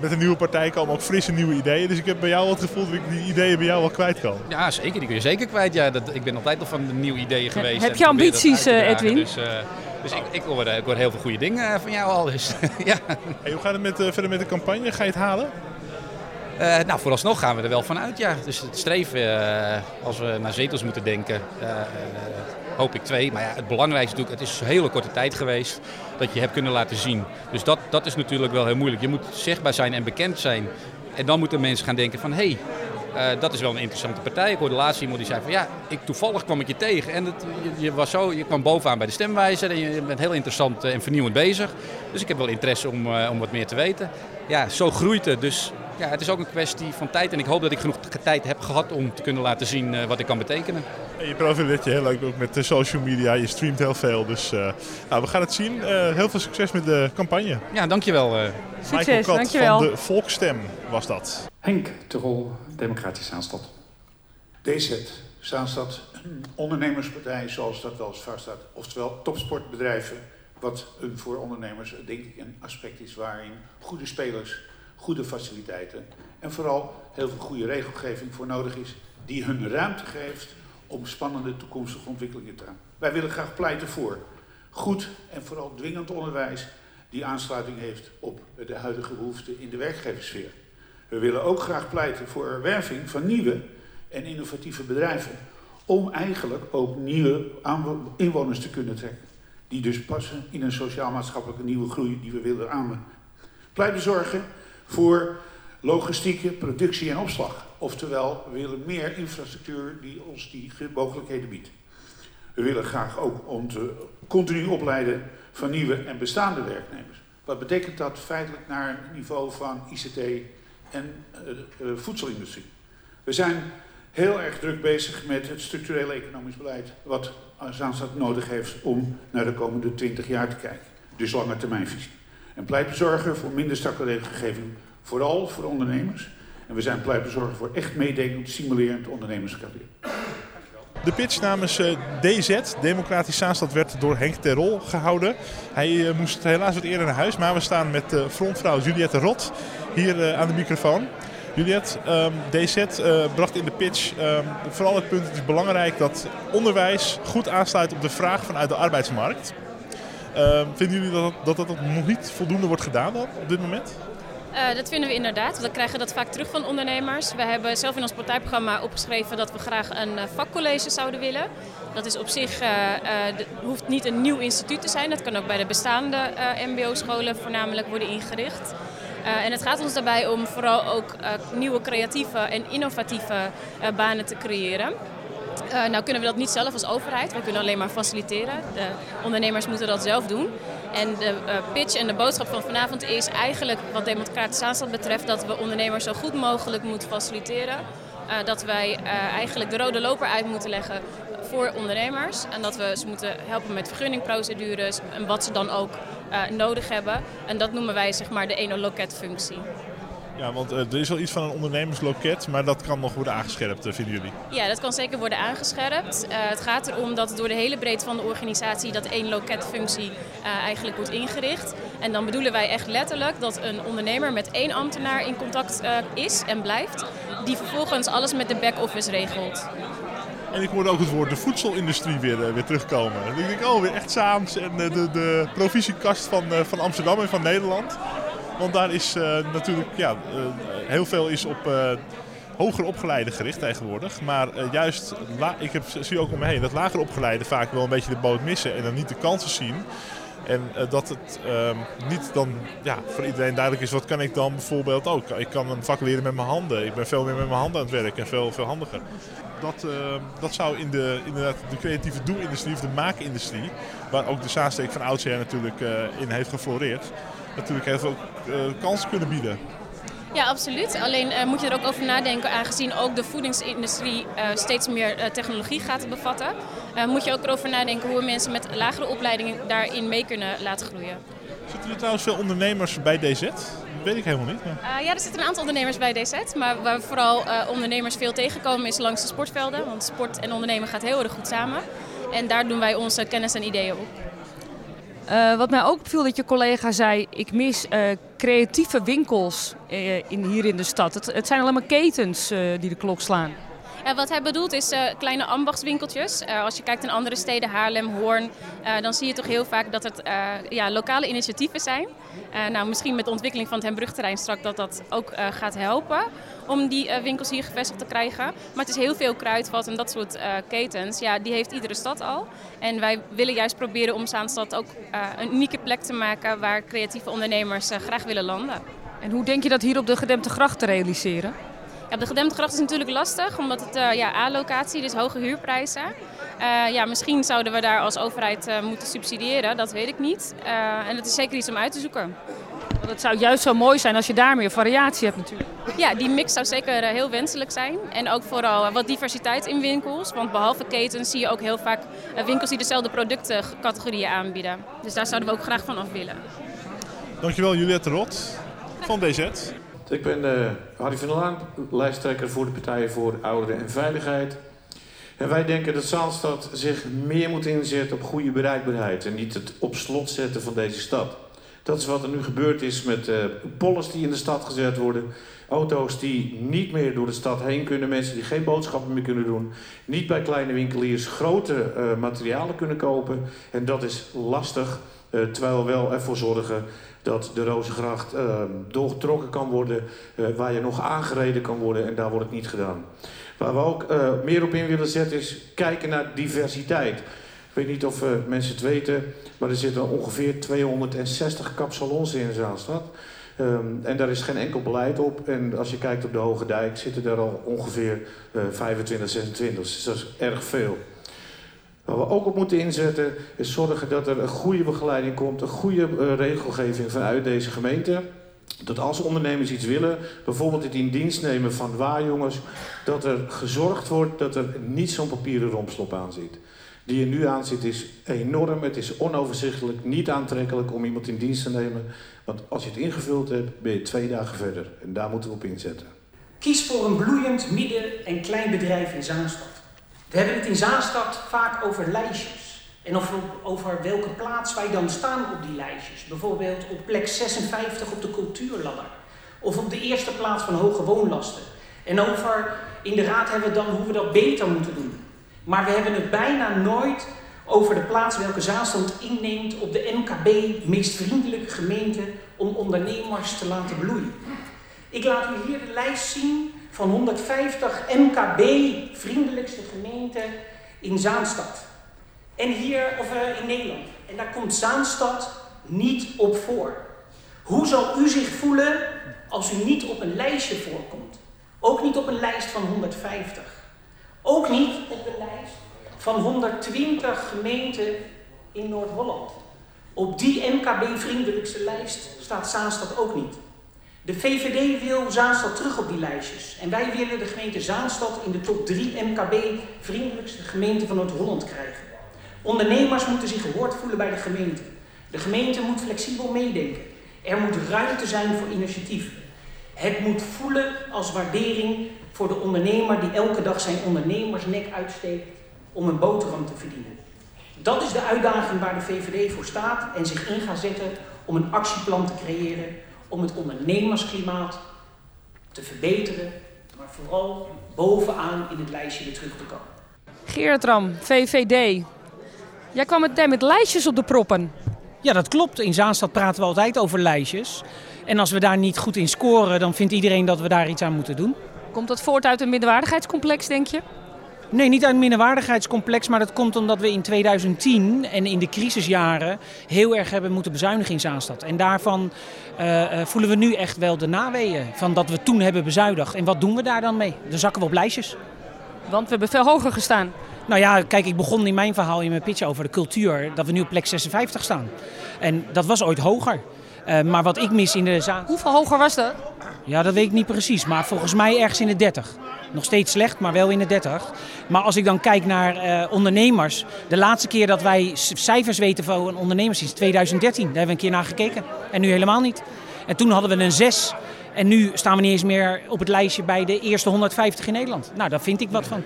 met een nieuwe partij komen ook frisse nieuwe ideeën. Dus ik heb bij jou wel het gevoel dat ik die ideeën bij jou wel kwijt kan. Ja, zeker. Die kun je zeker kwijt. Ja, dat, ik ben altijd al van de nieuwe ideeën geweest. Heb je ambities, Edwin? Dus, dus ik, ik, hoor, ik hoor heel veel goede dingen van jou al. Dus, ja. Hey, hoe gaat het met, uh, verder met de campagne? Ga je het halen? Uh, nou, vooralsnog gaan we er wel vanuit, ja. Dus het streven, uh, als we naar zetels moeten denken, hoop ik twee. Maar ja, het belangrijkste natuurlijk, het is een hele korte tijd geweest dat je hebt kunnen laten zien. Dus dat, dat is natuurlijk wel heel moeilijk. Je moet zichtbaar zijn en bekend zijn. En dan moeten mensen gaan denken van, hé, hey, uh, dat is wel een interessante partij. Ik hoorde laatst iemand die zei van ja, ik, toevallig kwam ik je tegen. En het, je, je, was zo, je kwam bovenaan bij de stemwijzer en je bent heel interessant en vernieuwend bezig. Dus ik heb wel interesse om, uh, om wat meer te weten. Ja, zo groeit het. Dus ja, het is ook een kwestie van tijd. En ik hoop dat ik genoeg tijd heb gehad om te kunnen laten zien uh, wat ik kan betekenen. En je profileert je heel leuk ook met de social media. Je streamt heel veel. Dus nou, we gaan het zien. heel veel succes met de campagne. Ja, dankjewel. Succes, Michael Kat dankjewel. van de Volksstem was dat. Henk Terol, Democratisch Zaanstad. DZ, Zaanstad, een ondernemerspartij zoals dat wel eens vaststaat. Oftewel topsportbedrijven, wat een, voor ondernemers denk ik een aspect is waarin goede spelers, goede faciliteiten en vooral heel veel goede regelgeving voor nodig is, die hun ruimte geeft om spannende toekomstige ontwikkelingen te gaan. Wij willen graag pleiten voor goed en vooral dwingend onderwijs die aansluiting heeft op de huidige behoeften in de werkgeverssfeer. We willen ook graag pleiten voor werving van nieuwe en innovatieve bedrijven. Om eigenlijk ook nieuwe inwoners te kunnen trekken. Die dus passen in een sociaal-maatschappelijke nieuwe groei die we willen aan. Pleiten zorgen voor logistieke, productie en opslag. Oftewel, we willen meer infrastructuur die ons die mogelijkheden biedt. We willen graag ook om te continu opleiden van nieuwe en bestaande werknemers. Wat betekent dat feitelijk naar een niveau van ICT en uh, voedselindustrie. We zijn heel erg druk bezig met het structurele economisch beleid, wat Zaanstad nodig heeft om naar de komende 20 jaar te kijken. Dus lange termijnvisie. En pleitbezorger voor minder strakke regelgeving, vooral voor ondernemers. En we zijn pleitbezorger voor echt meedenkend, stimulerend ondernemerschap. De pitch namens uh, DZ, Democratisch Zaanstad, werd door Henk Terol gehouden. Hij uh, moest helaas wat eerder naar huis, maar we staan met uh, frontvrouw Juliette Rot hier aan de microfoon. Juliette, um, DZ bracht in de pitch um, vooral het punt, het is belangrijk dat onderwijs goed aansluit op de vraag vanuit de arbeidsmarkt. Ehm, vinden jullie dat dat, dat nog niet voldoende wordt gedaan op dit moment? Uh, dat vinden we inderdaad. We krijgen dat vaak terug van ondernemers. We hebben zelf in ons partijprogramma opgeschreven dat we graag een uh, vakcollege zouden willen. Dat is op zich, de, hoeft niet een nieuw instituut te zijn. Dat kan ook bij de bestaande mbo-scholen voornamelijk worden ingericht. en het gaat ons daarbij om vooral ook nieuwe creatieve en innovatieve banen te creëren. Uh, nou kunnen we dat niet zelf als overheid, we kunnen alleen maar faciliteren. De ondernemers moeten dat zelf doen. En de uh, pitch en de boodschap van vanavond is eigenlijk wat democratische aanstand betreft dat we ondernemers zo goed mogelijk moeten faciliteren. Uh, dat wij eigenlijk de rode loper uit moeten leggen voor ondernemers. En dat we ze moeten helpen met vergunningprocedures en wat ze dan ook nodig hebben. En dat noemen wij zeg maar de eno-loket-functie. Ja, want uh, er is wel iets van een ondernemersloket, maar dat kan nog worden aangescherpt, uh, vinden jullie? Ja, dat kan zeker worden aangescherpt. Uh, het gaat erom dat door de hele breedte van de organisatie dat één loketfunctie eigenlijk wordt ingericht. En dan bedoelen wij echt letterlijk dat een ondernemer met één ambtenaar in contact is en blijft, die vervolgens alles met de back-office regelt. En ik hoorde ook het woord de voedselindustrie weer, weer terugkomen. En ik denk, oh, weer echt Saams en de, de provisiekast van, van Amsterdam en van Nederland. Want daar is uh, natuurlijk ja, uh, heel veel is op uh, hoger opgeleiden gericht tegenwoordig. Maar juist, ik heb, zie ook om me heen dat lager opgeleiden vaak wel een beetje de boot missen en dan niet de kansen zien. En dat het niet dan ja, voor iedereen duidelijk is, wat kan ik dan bijvoorbeeld ook? Ik kan een vak leren met mijn handen. Ik ben veel meer met mijn handen aan het werk en veel, veel handiger. Dat, dat zou in de, inderdaad de creatieve doe-industrie of de maakindustrie, waar ook de Zaansteek van oudsher natuurlijk in heeft gefloreerd, natuurlijk heel veel uh, kansen kunnen bieden. Ja, absoluut. Alleen uh, moet je er ook over nadenken, aangezien ook de voedingsindustrie uh, steeds meer uh, technologie gaat bevatten. moet je ook erover nadenken hoe we mensen met lagere opleidingen daarin mee kunnen laten groeien. Zitten er trouwens veel ondernemers bij DZ? Dat weet ik helemaal niet. Maar... ja, er zitten een aantal ondernemers bij DZ. Maar waar we vooral ondernemers veel tegenkomen is langs de sportvelden. Want sport en ondernemen gaat heel erg goed samen. En daar doen wij onze kennis en ideeën op. Uh, wat mij ook opviel dat je collega zei, ik mis uh, creatieve winkels uh, in, hier in de stad. Het, het zijn allemaal ketens die de klok slaan. Ja, wat hij bedoelt is kleine ambachtswinkeltjes. als je kijkt in andere steden, Haarlem, Hoorn, dan zie je toch heel vaak dat het ja, lokale initiatieven zijn. nou, misschien met de ontwikkeling van het Hembrugterrein straks dat dat ook gaat helpen om die winkels hier gevestigd te krijgen. Maar het is heel veel kruidvat en dat soort ketens. Ja, die heeft iedere stad al. En wij willen juist proberen om Zaanstad ook een unieke plek te maken waar creatieve ondernemers graag willen landen. En hoe denk je dat hier op de Gedempte Gracht te realiseren? Ja, de Gedempte Gracht is natuurlijk lastig, omdat het ja, A-locatie, dus hoge huurprijzen. ja, misschien zouden we daar als overheid moeten subsidiëren, dat weet ik niet. en dat is zeker iets om uit te zoeken. Want het zou juist zo mooi zijn als je daar meer variatie hebt natuurlijk. Ja, die mix zou zeker eh, heel wenselijk zijn. En ook vooral eh, wat diversiteit in winkels. Want behalve ketens zie je ook heel vaak eh, winkels die dezelfde productcategorieën aanbieden. Dus daar zouden we ook graag van af willen. Dankjewel Juliette Rot van DZ. Ik ben uh, Harry van der Laan, lijsttrekker voor de Partij voor Ouderen en Veiligheid. En wij denken dat Zaanstad zich meer moet inzetten op goede bereikbaarheid en niet het op slot zetten van deze stad. Dat is wat er nu gebeurd is met uh, die in de stad gezet worden. Auto's die niet meer door de stad heen kunnen. Mensen die geen boodschappen meer kunnen doen. Niet bij kleine winkeliers grote uh, materialen kunnen kopen. En dat is lastig. Terwijl we wel ervoor zorgen dat de Rozengracht doorgetrokken kan worden. waar je nog aangereden kan worden. En daar wordt het niet gedaan. Waar we ook meer op in willen zetten is kijken naar diversiteit. Ik weet niet of uh, mensen het weten, maar er zitten ongeveer 260 kapsalons in Zaanstad. Um, en daar is geen enkel beleid op. En als je kijkt op de Hoge Dijk zitten er al ongeveer uh, 25, 26. Dus dat is erg veel. Wat we ook op moeten inzetten is zorgen dat er een goede begeleiding komt, een goede uh, regelgeving vanuit deze gemeente. Dat als ondernemers iets willen, bijvoorbeeld het in dienst nemen van waarjongens, dat er gezorgd wordt dat er niet zo'n papieren rompslop aan zit die je nu aanziet is enorm. Het is onoverzichtelijk, niet aantrekkelijk om iemand in dienst te nemen. Want als je het ingevuld hebt, ben je twee dagen verder. En daar moeten we op inzetten. Kies voor een bloeiend midden- en kleinbedrijf in Zaanstad. We hebben het in Zaanstad vaak over lijstjes. En over, welke plaats wij dan staan op die lijstjes. Bijvoorbeeld op plek 56 op de cultuurladder. Of op de eerste plaats van hoge woonlasten. En over, in de raad hebben we dan hoe we dat beter moeten doen. Maar we hebben het bijna nooit over de plaats welke Zaanstad inneemt op de MKB meest vriendelijke gemeente om ondernemers te laten bloeien. Ik laat u hier de lijst zien van 150 MKB vriendelijkste gemeenten in Zaanstad. En hier, of uh, in Nederland. En daar komt Zaanstad niet op voor. Hoe zal u zich voelen als u niet op een lijstje voorkomt? Ook niet op een lijst van 150. Ook niet op de lijst van 120 gemeenten in Noord-Holland. Op die MKB-vriendelijkste lijst staat Zaanstad ook niet. De VVD wil Zaanstad terug op die lijstjes. En wij willen de gemeente Zaanstad in de top 3 MKB-vriendelijkste gemeenten van Noord-Holland krijgen. Ondernemers moeten zich gehoord voelen bij de gemeente. De gemeente moet flexibel meedenken. Er moet ruimte zijn voor initiatief. Het moet voelen als waardering voor de ondernemer die elke dag zijn ondernemersnek uitsteekt om een boterham te verdienen. Dat is de uitdaging waar de VVD voor staat en zich in gaat zetten om een actieplan te creëren om het ondernemersklimaat te verbeteren, maar vooral bovenaan in het lijstje weer terug te komen. Geert Ram, VVD. Jij kwam meteen met lijstjes op de proppen. Ja, dat klopt. In Zaanstad praten we altijd over lijstjes. En als we daar niet goed in scoren, dan vindt iedereen dat we daar iets aan moeten doen. Komt dat voort uit een minderwaardigheidscomplex, denk je? Nee, niet uit een minderwaardigheidscomplex, maar dat komt omdat we in 2010 en in de crisisjaren heel erg hebben moeten bezuinigen in Zaanstad. En daarvan uh, voelen we nu echt wel de naweeën van dat we toen hebben bezuinigd. En wat doen we daar dan mee? Dan zakken we op lijstjes. Want we hebben veel hoger gestaan. Nou ja, kijk, ik begon in mijn verhaal in mijn pitch over de cultuur dat we nu op plek 56 staan. En dat was ooit hoger. Uh, maar wat ik mis in de zaal. Hoeveel hoger was dat? Ja, dat weet ik niet precies, maar volgens mij ergens in de 30. Nog steeds slecht, maar wel in de 30. Maar als ik dan kijk naar uh, ondernemers. De laatste keer dat wij cijfers weten van ondernemers is 2013. Daar hebben we een keer naar gekeken. En nu helemaal niet. En toen hadden we een 6. En nu staan we niet eens meer op het lijstje bij de eerste 150 in Nederland. Nou, daar vind ik wat van.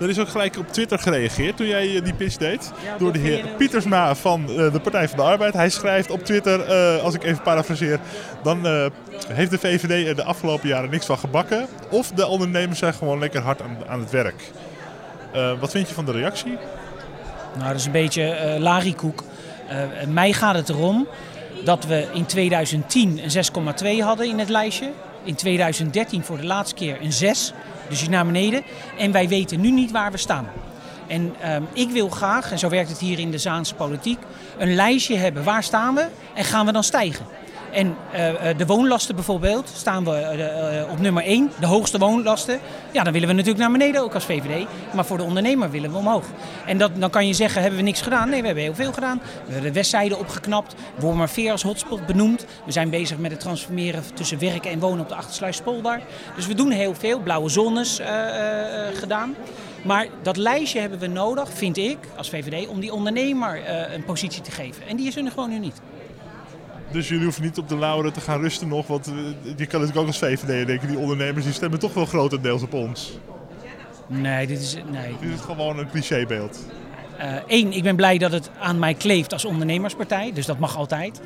Er is ook gelijk op Twitter gereageerd toen jij eh, die pitch deed. door de heer Pietersma van eh, de Partij van de Arbeid. Hij schrijft op Twitter, uh, als ik even parafraseer, dan uh, heeft de VVD er de afgelopen jaren niks van gebakken. Of de ondernemers zijn gewoon lekker hard aan, aan het werk. wat vind je van de reactie? Nou, dat is een beetje larikoek. mij gaat het erom dat we in 2010 een 6,2 hadden in het lijstje. In 2013 voor de laatste keer een 6. Dus je naar beneden. En wij weten nu niet waar we staan. En um, ik wil graag, en zo werkt het hier in de Zaanse politiek, een lijstje hebben. Waar staan we en gaan we dan stijgen? En uh, de woonlasten bijvoorbeeld, staan we uh, op nummer 1, de hoogste woonlasten. Ja, dan willen we natuurlijk naar beneden ook als VVD. Maar voor de ondernemer willen we omhoog. En dat, dan kan je zeggen, hebben we niks gedaan? Nee, we hebben heel veel gedaan. We hebben de westzijde opgeknapt, Wormerveer als hotspot benoemd. We zijn bezig met het transformeren tussen werken en wonen op de Achtersluispolder. Dus we doen heel veel, blauwe zones gedaan. Maar dat lijstje hebben we nodig, vind ik, als VVD, om die ondernemer een positie te geven. En die is er gewoon nu niet. Dus jullie hoeven niet op de lauren te gaan rusten nog. Want je kan natuurlijk ook als VVD denken, die ondernemers die stemmen toch wel grotendeels op ons. Nee, dit is, nee. dit is gewoon een clichébeeld. Eén, uh, ik ben blij dat het aan mij kleeft als ondernemerspartij. Dus dat mag altijd.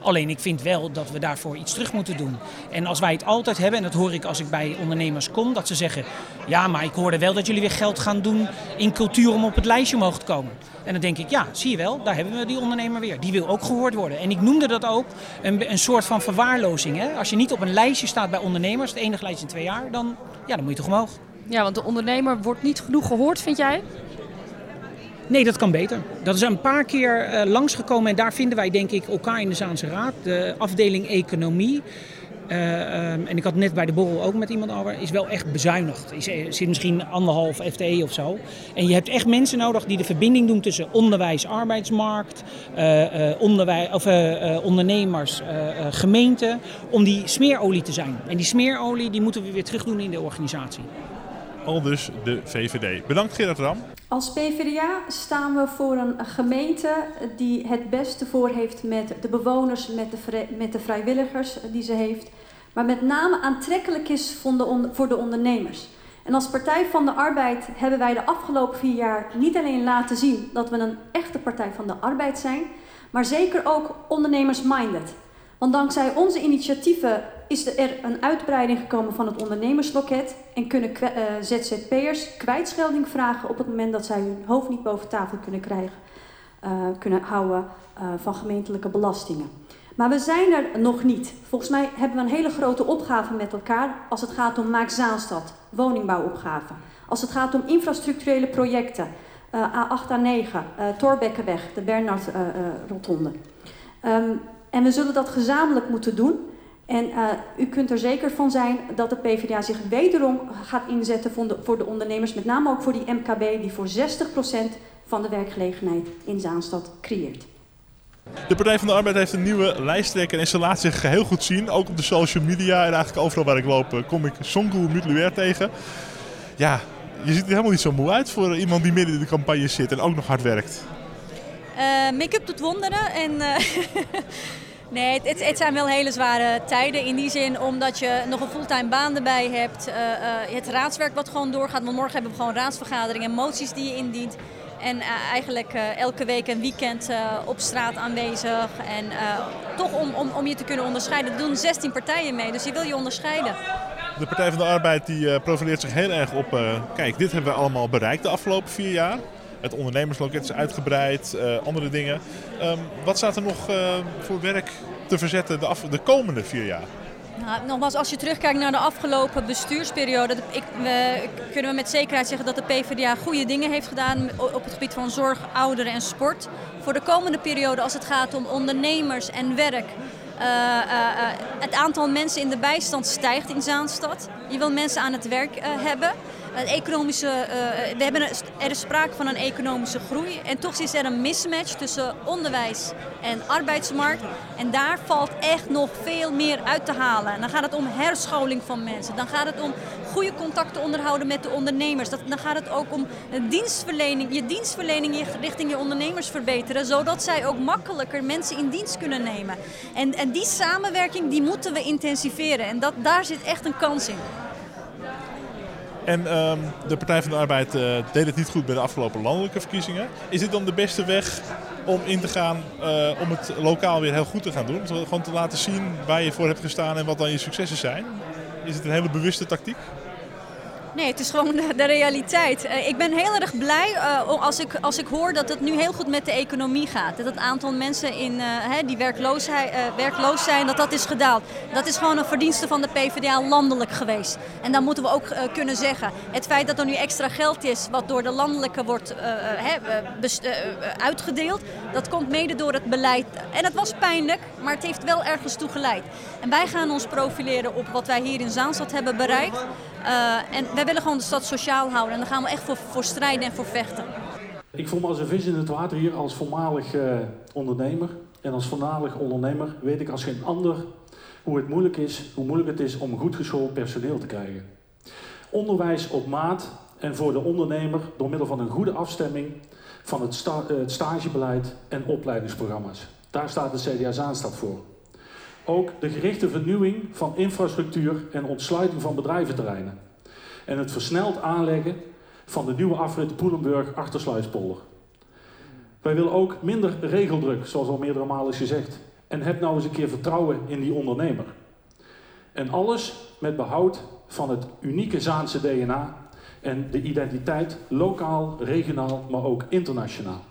Alleen ik vind wel dat we daarvoor iets terug moeten doen. En als wij het altijd hebben, en dat hoor ik als ik bij ondernemers kom, dat ze zeggen: Ja, maar ik hoorde wel dat jullie weer geld gaan doen in cultuur om op het lijstje omhoog te komen. En dan denk ik, ja, zie je wel, daar hebben we die ondernemer weer. Die wil ook gehoord worden. En ik noemde dat ook een, een soort van verwaarlozing. Hè? Als je niet op een lijstje staat bij ondernemers, het enige lijstje in twee jaar, dan, ja, dan moet je toch omhoog. Ja, want de ondernemer wordt niet genoeg gehoord, vind jij? Nee, dat kan beter. Dat is een paar keer uh, langsgekomen en daar vinden wij denk ik elkaar in de Zaanse Raad. De afdeling economie. Uh, um, en ik had net bij de borrel ook met iemand over, is wel echt bezuinigd. Is, zit misschien anderhalf FTE of zo. En je hebt echt mensen nodig die de verbinding doen tussen onderwijs, arbeidsmarkt, uh, of, ondernemers, gemeente, om die smeerolie te zijn. En die smeerolie die moeten we weer terug doen in de organisatie. Al dus de VVD. Bedankt Gerard Ram. Als PvdA staan we voor een gemeente die het beste voor heeft met de bewoners, met de, met de vrijwilligers die ze heeft maar met name aantrekkelijk is voor de ondernemers. En als Partij van de Arbeid hebben wij de afgelopen vier jaar niet alleen laten zien dat we een echte Partij van de Arbeid zijn, maar zeker ook ondernemers-minded. Want dankzij onze initiatieven is er een uitbreiding gekomen van het ondernemersloket en kunnen uh, ZZP'ers kwijtschelding vragen op het moment dat zij hun hoofd niet boven tafel kunnen krijgen, uh, kunnen houden uh, van gemeentelijke belastingen. Maar we zijn er nog niet. Volgens mij hebben we een hele grote opgave met elkaar als het gaat om Maak Zaanstad, woningbouwopgave. Als het gaat om infrastructurele projecten, uh, A8, A9, uh, Torbekkenweg, de Bernard-rotonde. Uh, um, en we zullen dat gezamenlijk moeten doen. En uh, u kunt er zeker van zijn dat de PvdA zich wederom gaat inzetten voor de, voor de ondernemers, met name ook voor die MKB, die voor 60% van de werkgelegenheid in Zaanstad creëert. De Partij van de Arbeid heeft een nieuwe lijsttrekker en ze laat zich heel goed zien. Ook op de social media en eigenlijk overal waar ik loop eh, kom ik Songu Mutluer tegen. Ja, je ziet er helemaal niet zo moe uit voor iemand die midden in de campagne zit en ook nog hard werkt. Uh, Make-up doet wonderen en... Uh, nee, het, het, zijn wel hele zware tijden in die zin omdat je nog een fulltime baan erbij hebt. Uh, het raadswerk wat gewoon doorgaat, want morgen hebben we gewoon raadsvergaderingen en moties die je indient. En uh, eigenlijk elke week en weekend op straat aanwezig. En toch om, om, om je te kunnen onderscheiden. Er doen 16 partijen mee, dus je wil je onderscheiden. De Partij van de Arbeid die profileert zich heel erg op... kijk, dit hebben we allemaal bereikt de afgelopen vier jaar. Het ondernemersloket is uitgebreid, andere dingen. Um, wat staat er nog voor werk te verzetten de, de komende vier jaar? Nou, nogmaals, als je terugkijkt naar de afgelopen bestuursperiode, ik, we, kunnen we met zekerheid zeggen dat de PvdA goede dingen heeft gedaan op het gebied van zorg, ouderen en sport. Voor de komende periode, als het gaat om ondernemers en werk, uh, uh, het aantal mensen in de bijstand stijgt in Zaanstad. Je wil mensen aan het werk hebben. Economische, eh, we hebben er is sprake van een economische groei en toch is er een mismatch tussen onderwijs en arbeidsmarkt. En daar valt echt nog veel meer uit te halen. En dan gaat het om herscholing van mensen. Dan gaat het om goede contacten onderhouden met de ondernemers. Dat, dan gaat het ook om dienstverlening, je dienstverlening richting je ondernemers verbeteren, zodat zij ook makkelijker mensen in dienst kunnen nemen. En, en die samenwerking die moeten we intensiveren. En dat, daar zit echt een kans in. En ehm, de Partij van de Arbeid uh, deed het niet goed bij de afgelopen landelijke verkiezingen. Is dit dan de beste weg om in te gaan, uh, om het lokaal weer heel goed te gaan doen? Gewoon te laten zien waar je voor hebt gestaan en wat dan je successen zijn? Is het een hele bewuste tactiek? Nee, het is gewoon de, realiteit. Uh, ik ben heel erg blij uh, als, ik, als ik hoor dat het nu heel goed met de economie gaat. Dat het aantal mensen in, uh, hè, die werkloos, werkloos zijn, dat dat is gedaald. Dat is gewoon een verdienste van de PvdA landelijk geweest. En dan moeten we ook kunnen zeggen, het feit dat er nu extra geld is, wat door de landelijke wordt uitgedeeld, dat komt mede door het beleid. En het was pijnlijk, maar het heeft wel ergens toe geleid. En wij gaan ons profileren op wat wij hier in Zaanstad hebben bereikt. En wij willen gewoon de stad sociaal houden. En daar gaan we echt voor, voor strijden en voor vechten. Ik voel me als een vis in het water hier als voormalig uh, ondernemer. En als voormalig ondernemer weet ik als geen ander hoe, het moeilijk is, hoe moeilijk het is om goed geschoold personeel te krijgen. Onderwijs op maat en voor de ondernemer door middel van een goede afstemming van het, sta het stagebeleid en opleidingsprogramma's. Daar staat de CDA Zaanstad voor. Ook de gerichte vernieuwing van infrastructuur en ontsluiting van bedrijventerreinen en het versneld aanleggen van de nieuwe afrit Poelenburg Achtersluispolder. Wij willen ook minder regeldruk, zoals al meerdere malen is gezegd. En heb nou eens een keer vertrouwen in die ondernemer. En alles met behoud van het unieke Zaanse DNA en de identiteit lokaal, regionaal, maar ook internationaal.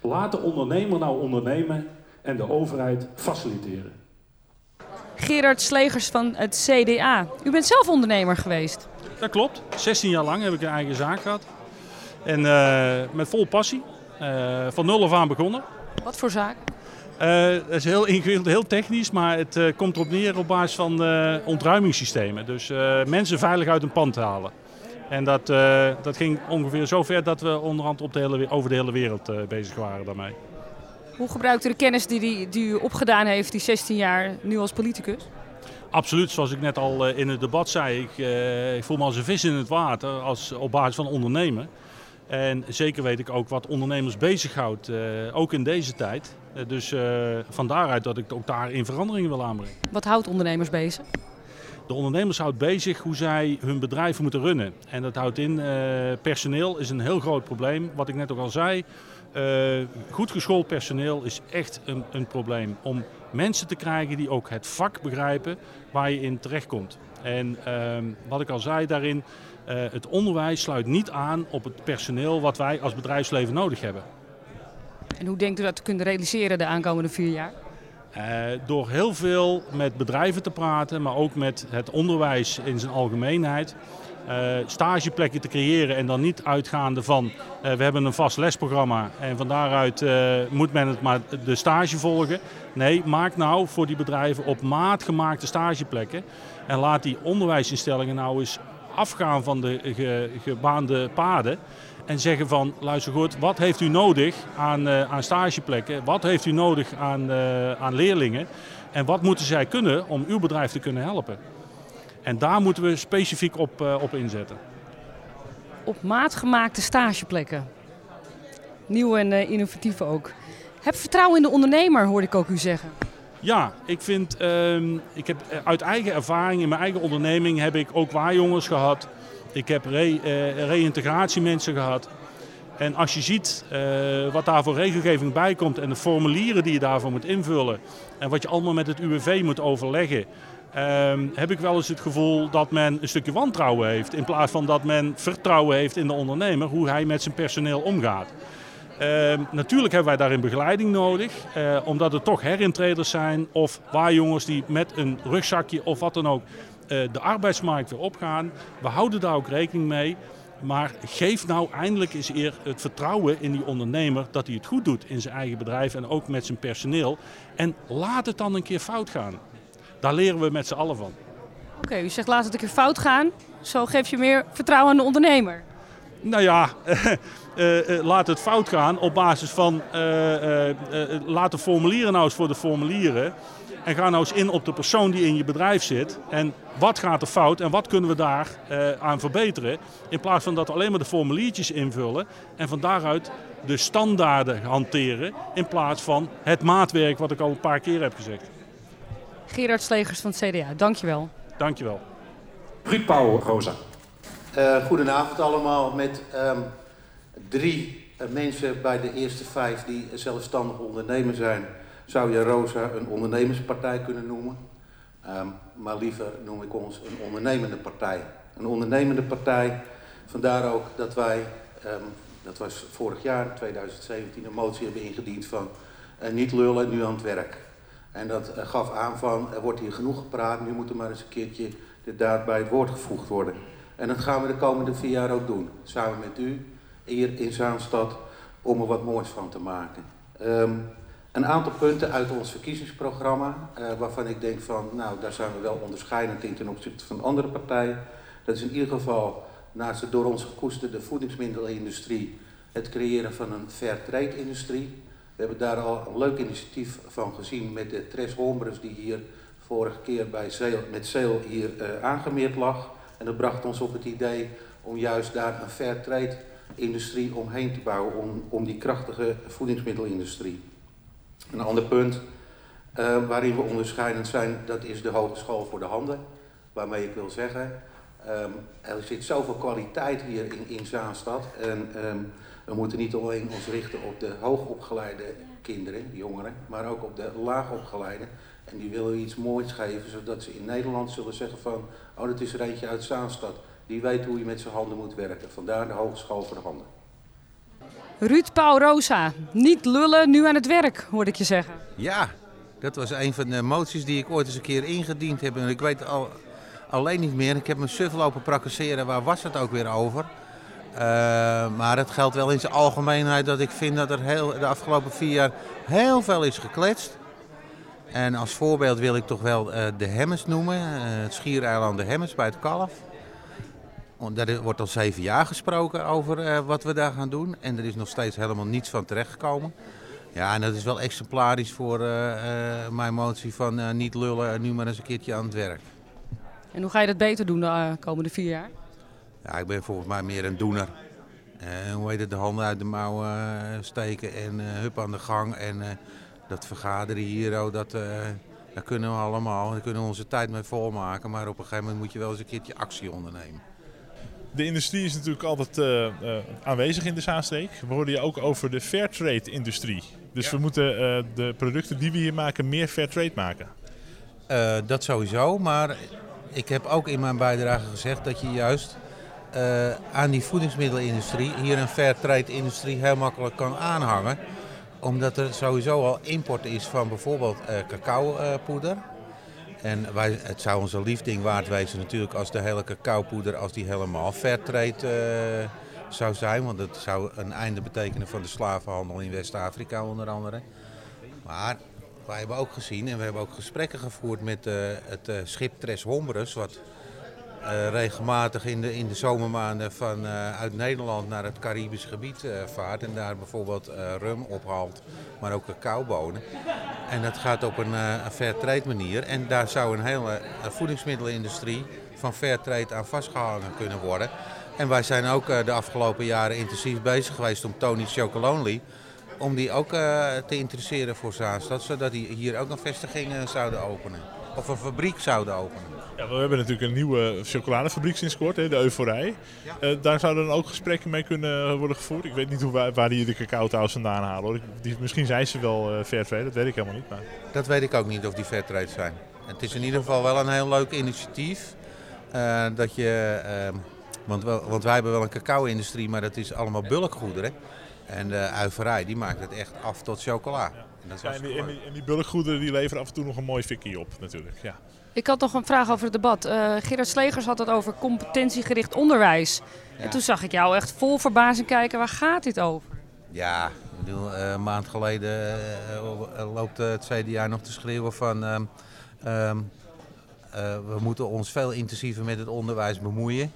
Laat de ondernemer nou ondernemen en de overheid faciliteren. Gerard Slegers van het CDA. U bent zelf ondernemer geweest. Dat klopt. 16 jaar lang heb ik een eigen zaak gehad. En uh, met vol passie. Uh, van nul af aan begonnen. Wat voor zaak? Uh, dat is heel ingewikkeld, heel technisch, maar het komt erop neer op basis van ontruimingssystemen. Dus mensen veilig uit een pand halen. En dat, dat ging ongeveer zo ver dat we onderhand op de hele, over de hele wereld bezig waren daarmee. Hoe gebruikt u de kennis die, die, die u opgedaan heeft, die 16 jaar, nu als politicus? Absoluut, zoals ik net al in het debat zei. Ik, ik voel me als een vis in het water als, op basis van ondernemen. En zeker weet ik ook wat ondernemers bezighoudt, uh, ook in deze tijd. Dus uh, van daaruit dat ik ook daarin veranderingen wil aanbrengen. Wat houdt ondernemers bezig? De ondernemers houdt bezig hoe zij hun bedrijven moeten runnen. En dat houdt in, personeel is een heel groot probleem. Wat ik net ook al zei, goed geschoold personeel is echt een, een probleem. Om mensen te krijgen die ook het vak begrijpen waar je in terechtkomt. En ehm, wat ik al zei daarin, uh, het onderwijs sluit niet aan op het personeel wat wij als bedrijfsleven nodig hebben. En hoe denkt u dat te kunnen realiseren de aankomende vier jaar? Uh, door heel veel met bedrijven te praten, maar ook met het onderwijs in zijn algemeenheid. Uh, stageplekken te creëren en dan niet uitgaande van uh, we hebben een vast lesprogramma en van daaruit moet men het maar de stage volgen. Nee, maak nou voor die bedrijven op maat gemaakte stageplekken en laat die onderwijsinstellingen nou eens afgaan van de ge, gebaande paden. En zeggen van, luister goed, wat heeft u nodig aan, uh, aan stageplekken? Wat heeft u nodig aan, uh, aan leerlingen? En wat moeten zij kunnen om uw bedrijf te kunnen helpen? En daar moeten we specifiek op, uh, op inzetten. Op maat gemaakte stageplekken. Nieuw en innovatief ook. Heb vertrouwen in de ondernemer, hoorde ik ook u zeggen. Ja, ik vind, uh, ik heb uit eigen ervaring in mijn eigen onderneming heb ik ook waarjongens gehad. Ik heb re, uh, reïntegratiemensen gehad. En als je ziet uh, wat daar voor regelgeving bij komt en de formulieren die je daarvoor moet invullen en wat je allemaal met het UWV moet overleggen, uh, heb ik wel eens het gevoel dat men een stukje wantrouwen heeft in plaats van dat men vertrouwen heeft in de ondernemer hoe hij met zijn personeel omgaat. Uh, natuurlijk hebben wij daarin begeleiding nodig, uh, omdat het toch herintreders zijn of waarjongens die met een rugzakje of wat dan ook de arbeidsmarkt weer opgaan. We houden daar ook rekening mee. Maar geef nou eindelijk eens eer het vertrouwen in die ondernemer dat hij het goed doet in zijn eigen bedrijf en ook met zijn personeel. En laat het dan een keer fout gaan. Daar leren we met z'n allen van. Oké, okay, u zegt laat het een keer fout gaan. Zo geef je meer vertrouwen aan de ondernemer. Nou ja, uh, laat het fout gaan op basis van uh, laat de formulieren nou eens voor de formulieren. En ga nou eens in op de persoon die in je bedrijf zit. En wat gaat er fout en wat kunnen we daar aan verbeteren? In plaats van dat we alleen maar de formuliertjes invullen en van daaruit de standaarden hanteren. In plaats van het maatwerk wat ik al een paar keer heb gezegd. Gerard Slegers van het CDA, dankjewel. Dankjewel. Ruud Pauw, Rosa. Uh, goedenavond allemaal met um, drie uh, mensen bij de eerste vijf die zelfstandig ondernemer zijn. Zou je Rosa een ondernemerspartij kunnen noemen? Um, maar liever noem ik ons een ondernemende partij. Een ondernemende partij, vandaar ook dat wij, um, dat was vorig jaar, 2017, een motie hebben ingediend van uh, niet lullen, nu aan het werk. En dat gaf aan van, er wordt hier genoeg gepraat, nu moet er maar eens een keertje de daad bij het woord gevoegd worden. En dat gaan we de komende vier jaar ook doen. Samen met u hier in Zaanstad om er wat moois van te maken. Um, een aantal punten uit ons verkiezingsprogramma, uh, waarvan ik denk van, nou, daar zijn we wel onderscheidend in ten opzichte van andere partijen. Dat is in ieder geval, naast de door ons gekoesterde voedingsmiddelenindustrie, het creëren van een fair trade industrie. We hebben daar al een leuk initiatief van gezien met de Tres Hombres die hier vorige keer bij met Zeel hier uh, aangemeerd lag. En dat bracht ons op het idee om juist daar een fair trade industrie omheen te bouwen, om, om die krachtige voedingsmiddelindustrie. Een ander punt uh, waarin we onderscheidend zijn, dat is de Hogeschool voor de Handen. Waarmee ik wil zeggen, um, er zit zoveel kwaliteit hier in, in Zaanstad. En um, we moeten niet alleen ons richten op de hoogopgeleide kinderen, jongeren, maar ook op de laagopgeleide. En die willen iets moois geven, zodat ze in Nederland zullen zeggen van, oh dat is er eentje uit Zaanstad. Die weet hoe je met zijn handen moet werken. Vandaar de Hogeschool voor de Handen. Ruud Pauw Rosa, niet lullen, nu aan het werk, hoorde ik je zeggen. Ja, dat was een van de moties die ik ooit eens een keer ingediend heb. En ik weet al, alleen niet meer, ik heb mijn suf lopen praktiseren, waar was het ook weer over? Uh, maar het geldt wel in zijn algemeenheid dat ik vind dat er heel, de afgelopen vier jaar heel veel is gekletst. En als voorbeeld wil ik toch wel uh, de Hemmers noemen, uh, het schiereiland de Hemmers bij het Kalf. Daar wordt al zeven jaar gesproken over uh, wat we daar gaan doen. En er is nog steeds helemaal niets van terechtgekomen. Ja, en dat is wel exemplarisch voor mijn motie van niet lullen, nu maar eens een keertje aan het werk. En hoe ga je dat beter doen de komende vier jaar? Ja, ik ben volgens mij meer een doener. hoe heet het, de handen uit de mouwen steken en hup aan de gang. En dat vergaderen hier, oh, dat, dat kunnen we allemaal. Daar kunnen we onze tijd mee volmaken. Maar op een gegeven moment moet je wel eens een keertje actie ondernemen. De industrie is natuurlijk altijd uh, uh, aanwezig in de Zaanstreek. We hoorden je ook over de fairtrade industrie. Dus ja. we moeten de producten die we hier maken meer fairtrade maken. dat sowieso, maar ik heb ook in mijn bijdrage gezegd dat je juist aan die voedingsmiddelenindustrie hier een fairtrade industrie heel makkelijk kan aanhangen omdat er sowieso al import is van bijvoorbeeld cacaopoeder. En wij, het zou onze liefding waard wezen natuurlijk als de hele cacaopoeder als die helemaal fairtrade uh, zou zijn. Want dat zou een einde betekenen van de slavenhandel in West-Afrika onder andere. Maar wij hebben ook gezien en we hebben ook gesprekken gevoerd met uh, het uh, schip Tres Hombres. Wat uh, regelmatig in de, in de zomermaanden van, uh, uit Nederland naar het Caribisch gebied uh, vaart. En daar bijvoorbeeld rum ophaalt, maar ook cacaobonen. En dat gaat op een, fair trade manier. En daar zou een hele voedingsmiddelenindustrie van fair trade aan vastgehangen kunnen worden. En wij zijn ook de afgelopen jaren intensief bezig geweest om Tony Chocolonely... om die ook te interesseren voor Zaanstad, zodat die hier ook een vestiging zouden openen. Of een fabriek zouden openen. Ja, we hebben natuurlijk een nieuwe chocoladefabriek sinds kort, hè, de Euforij. Ja. Uh, daar zouden dan ook gesprekken mee kunnen worden gevoerd. Ik weet niet hoe, waar, waar die de cacao trouwens vandaan halen. Hoor. Die, misschien zijn ze wel uh, fairtrade, dat weet ik helemaal niet. Maar... Dat weet ik ook niet of die fairtrade zijn. Het is in ieder geval wel een heel leuk initiatief. Uh, dat je, want, want wij hebben wel een cacao-industrie, maar dat is allemaal bulkgoederen. En de uiverij die maakt het echt af tot chocola. Ja. En, dat ja, en, die, en, die, en die bulkgoederen die leveren af en toe nog een mooi fikkie op natuurlijk. Ja. Ik had nog een vraag over het debat. Uh, Gerard Slegers had het over competentiegericht onderwijs. Ja. En toen zag ik jou echt vol verbazing kijken. Waar gaat dit over? Ja, ik bedoel, uh, een maand geleden uh, loopt het CDA nog te schreeuwen van... Um, we moeten ons veel intensiever met het onderwijs bemoeien.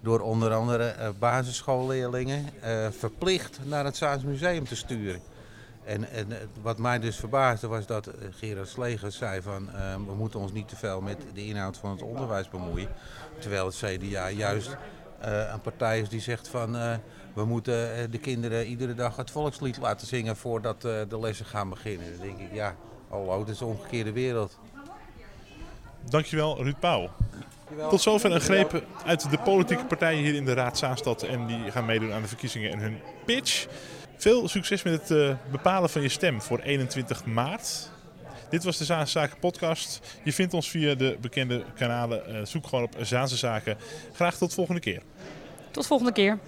Door onder andere basisschoolleerlingen verplicht naar het Zaans Museum te sturen. En, en, wat mij dus verbaasde was dat Gerard Slegers zei van we moeten ons niet te veel met de inhoud van het onderwijs bemoeien. Terwijl het CDA juist een partij is die zegt van we moeten de kinderen iedere dag het volkslied laten zingen voordat de lessen gaan beginnen. Dan denk ik ja, hallo, dat is de omgekeerde wereld. Dankjewel Ruud Pauw. Tot zover een greep uit de politieke partijen hier in de Raad Zaanstad. En die gaan meedoen aan de verkiezingen en hun pitch. Veel succes met het uh, bepalen van je stem voor 21 maart. Dit was de Zaanse Zaken podcast. Je vindt ons via de bekende kanalen. Uh, zoek gewoon op Zaanse Zaken. Graag tot volgende keer. Tot volgende keer.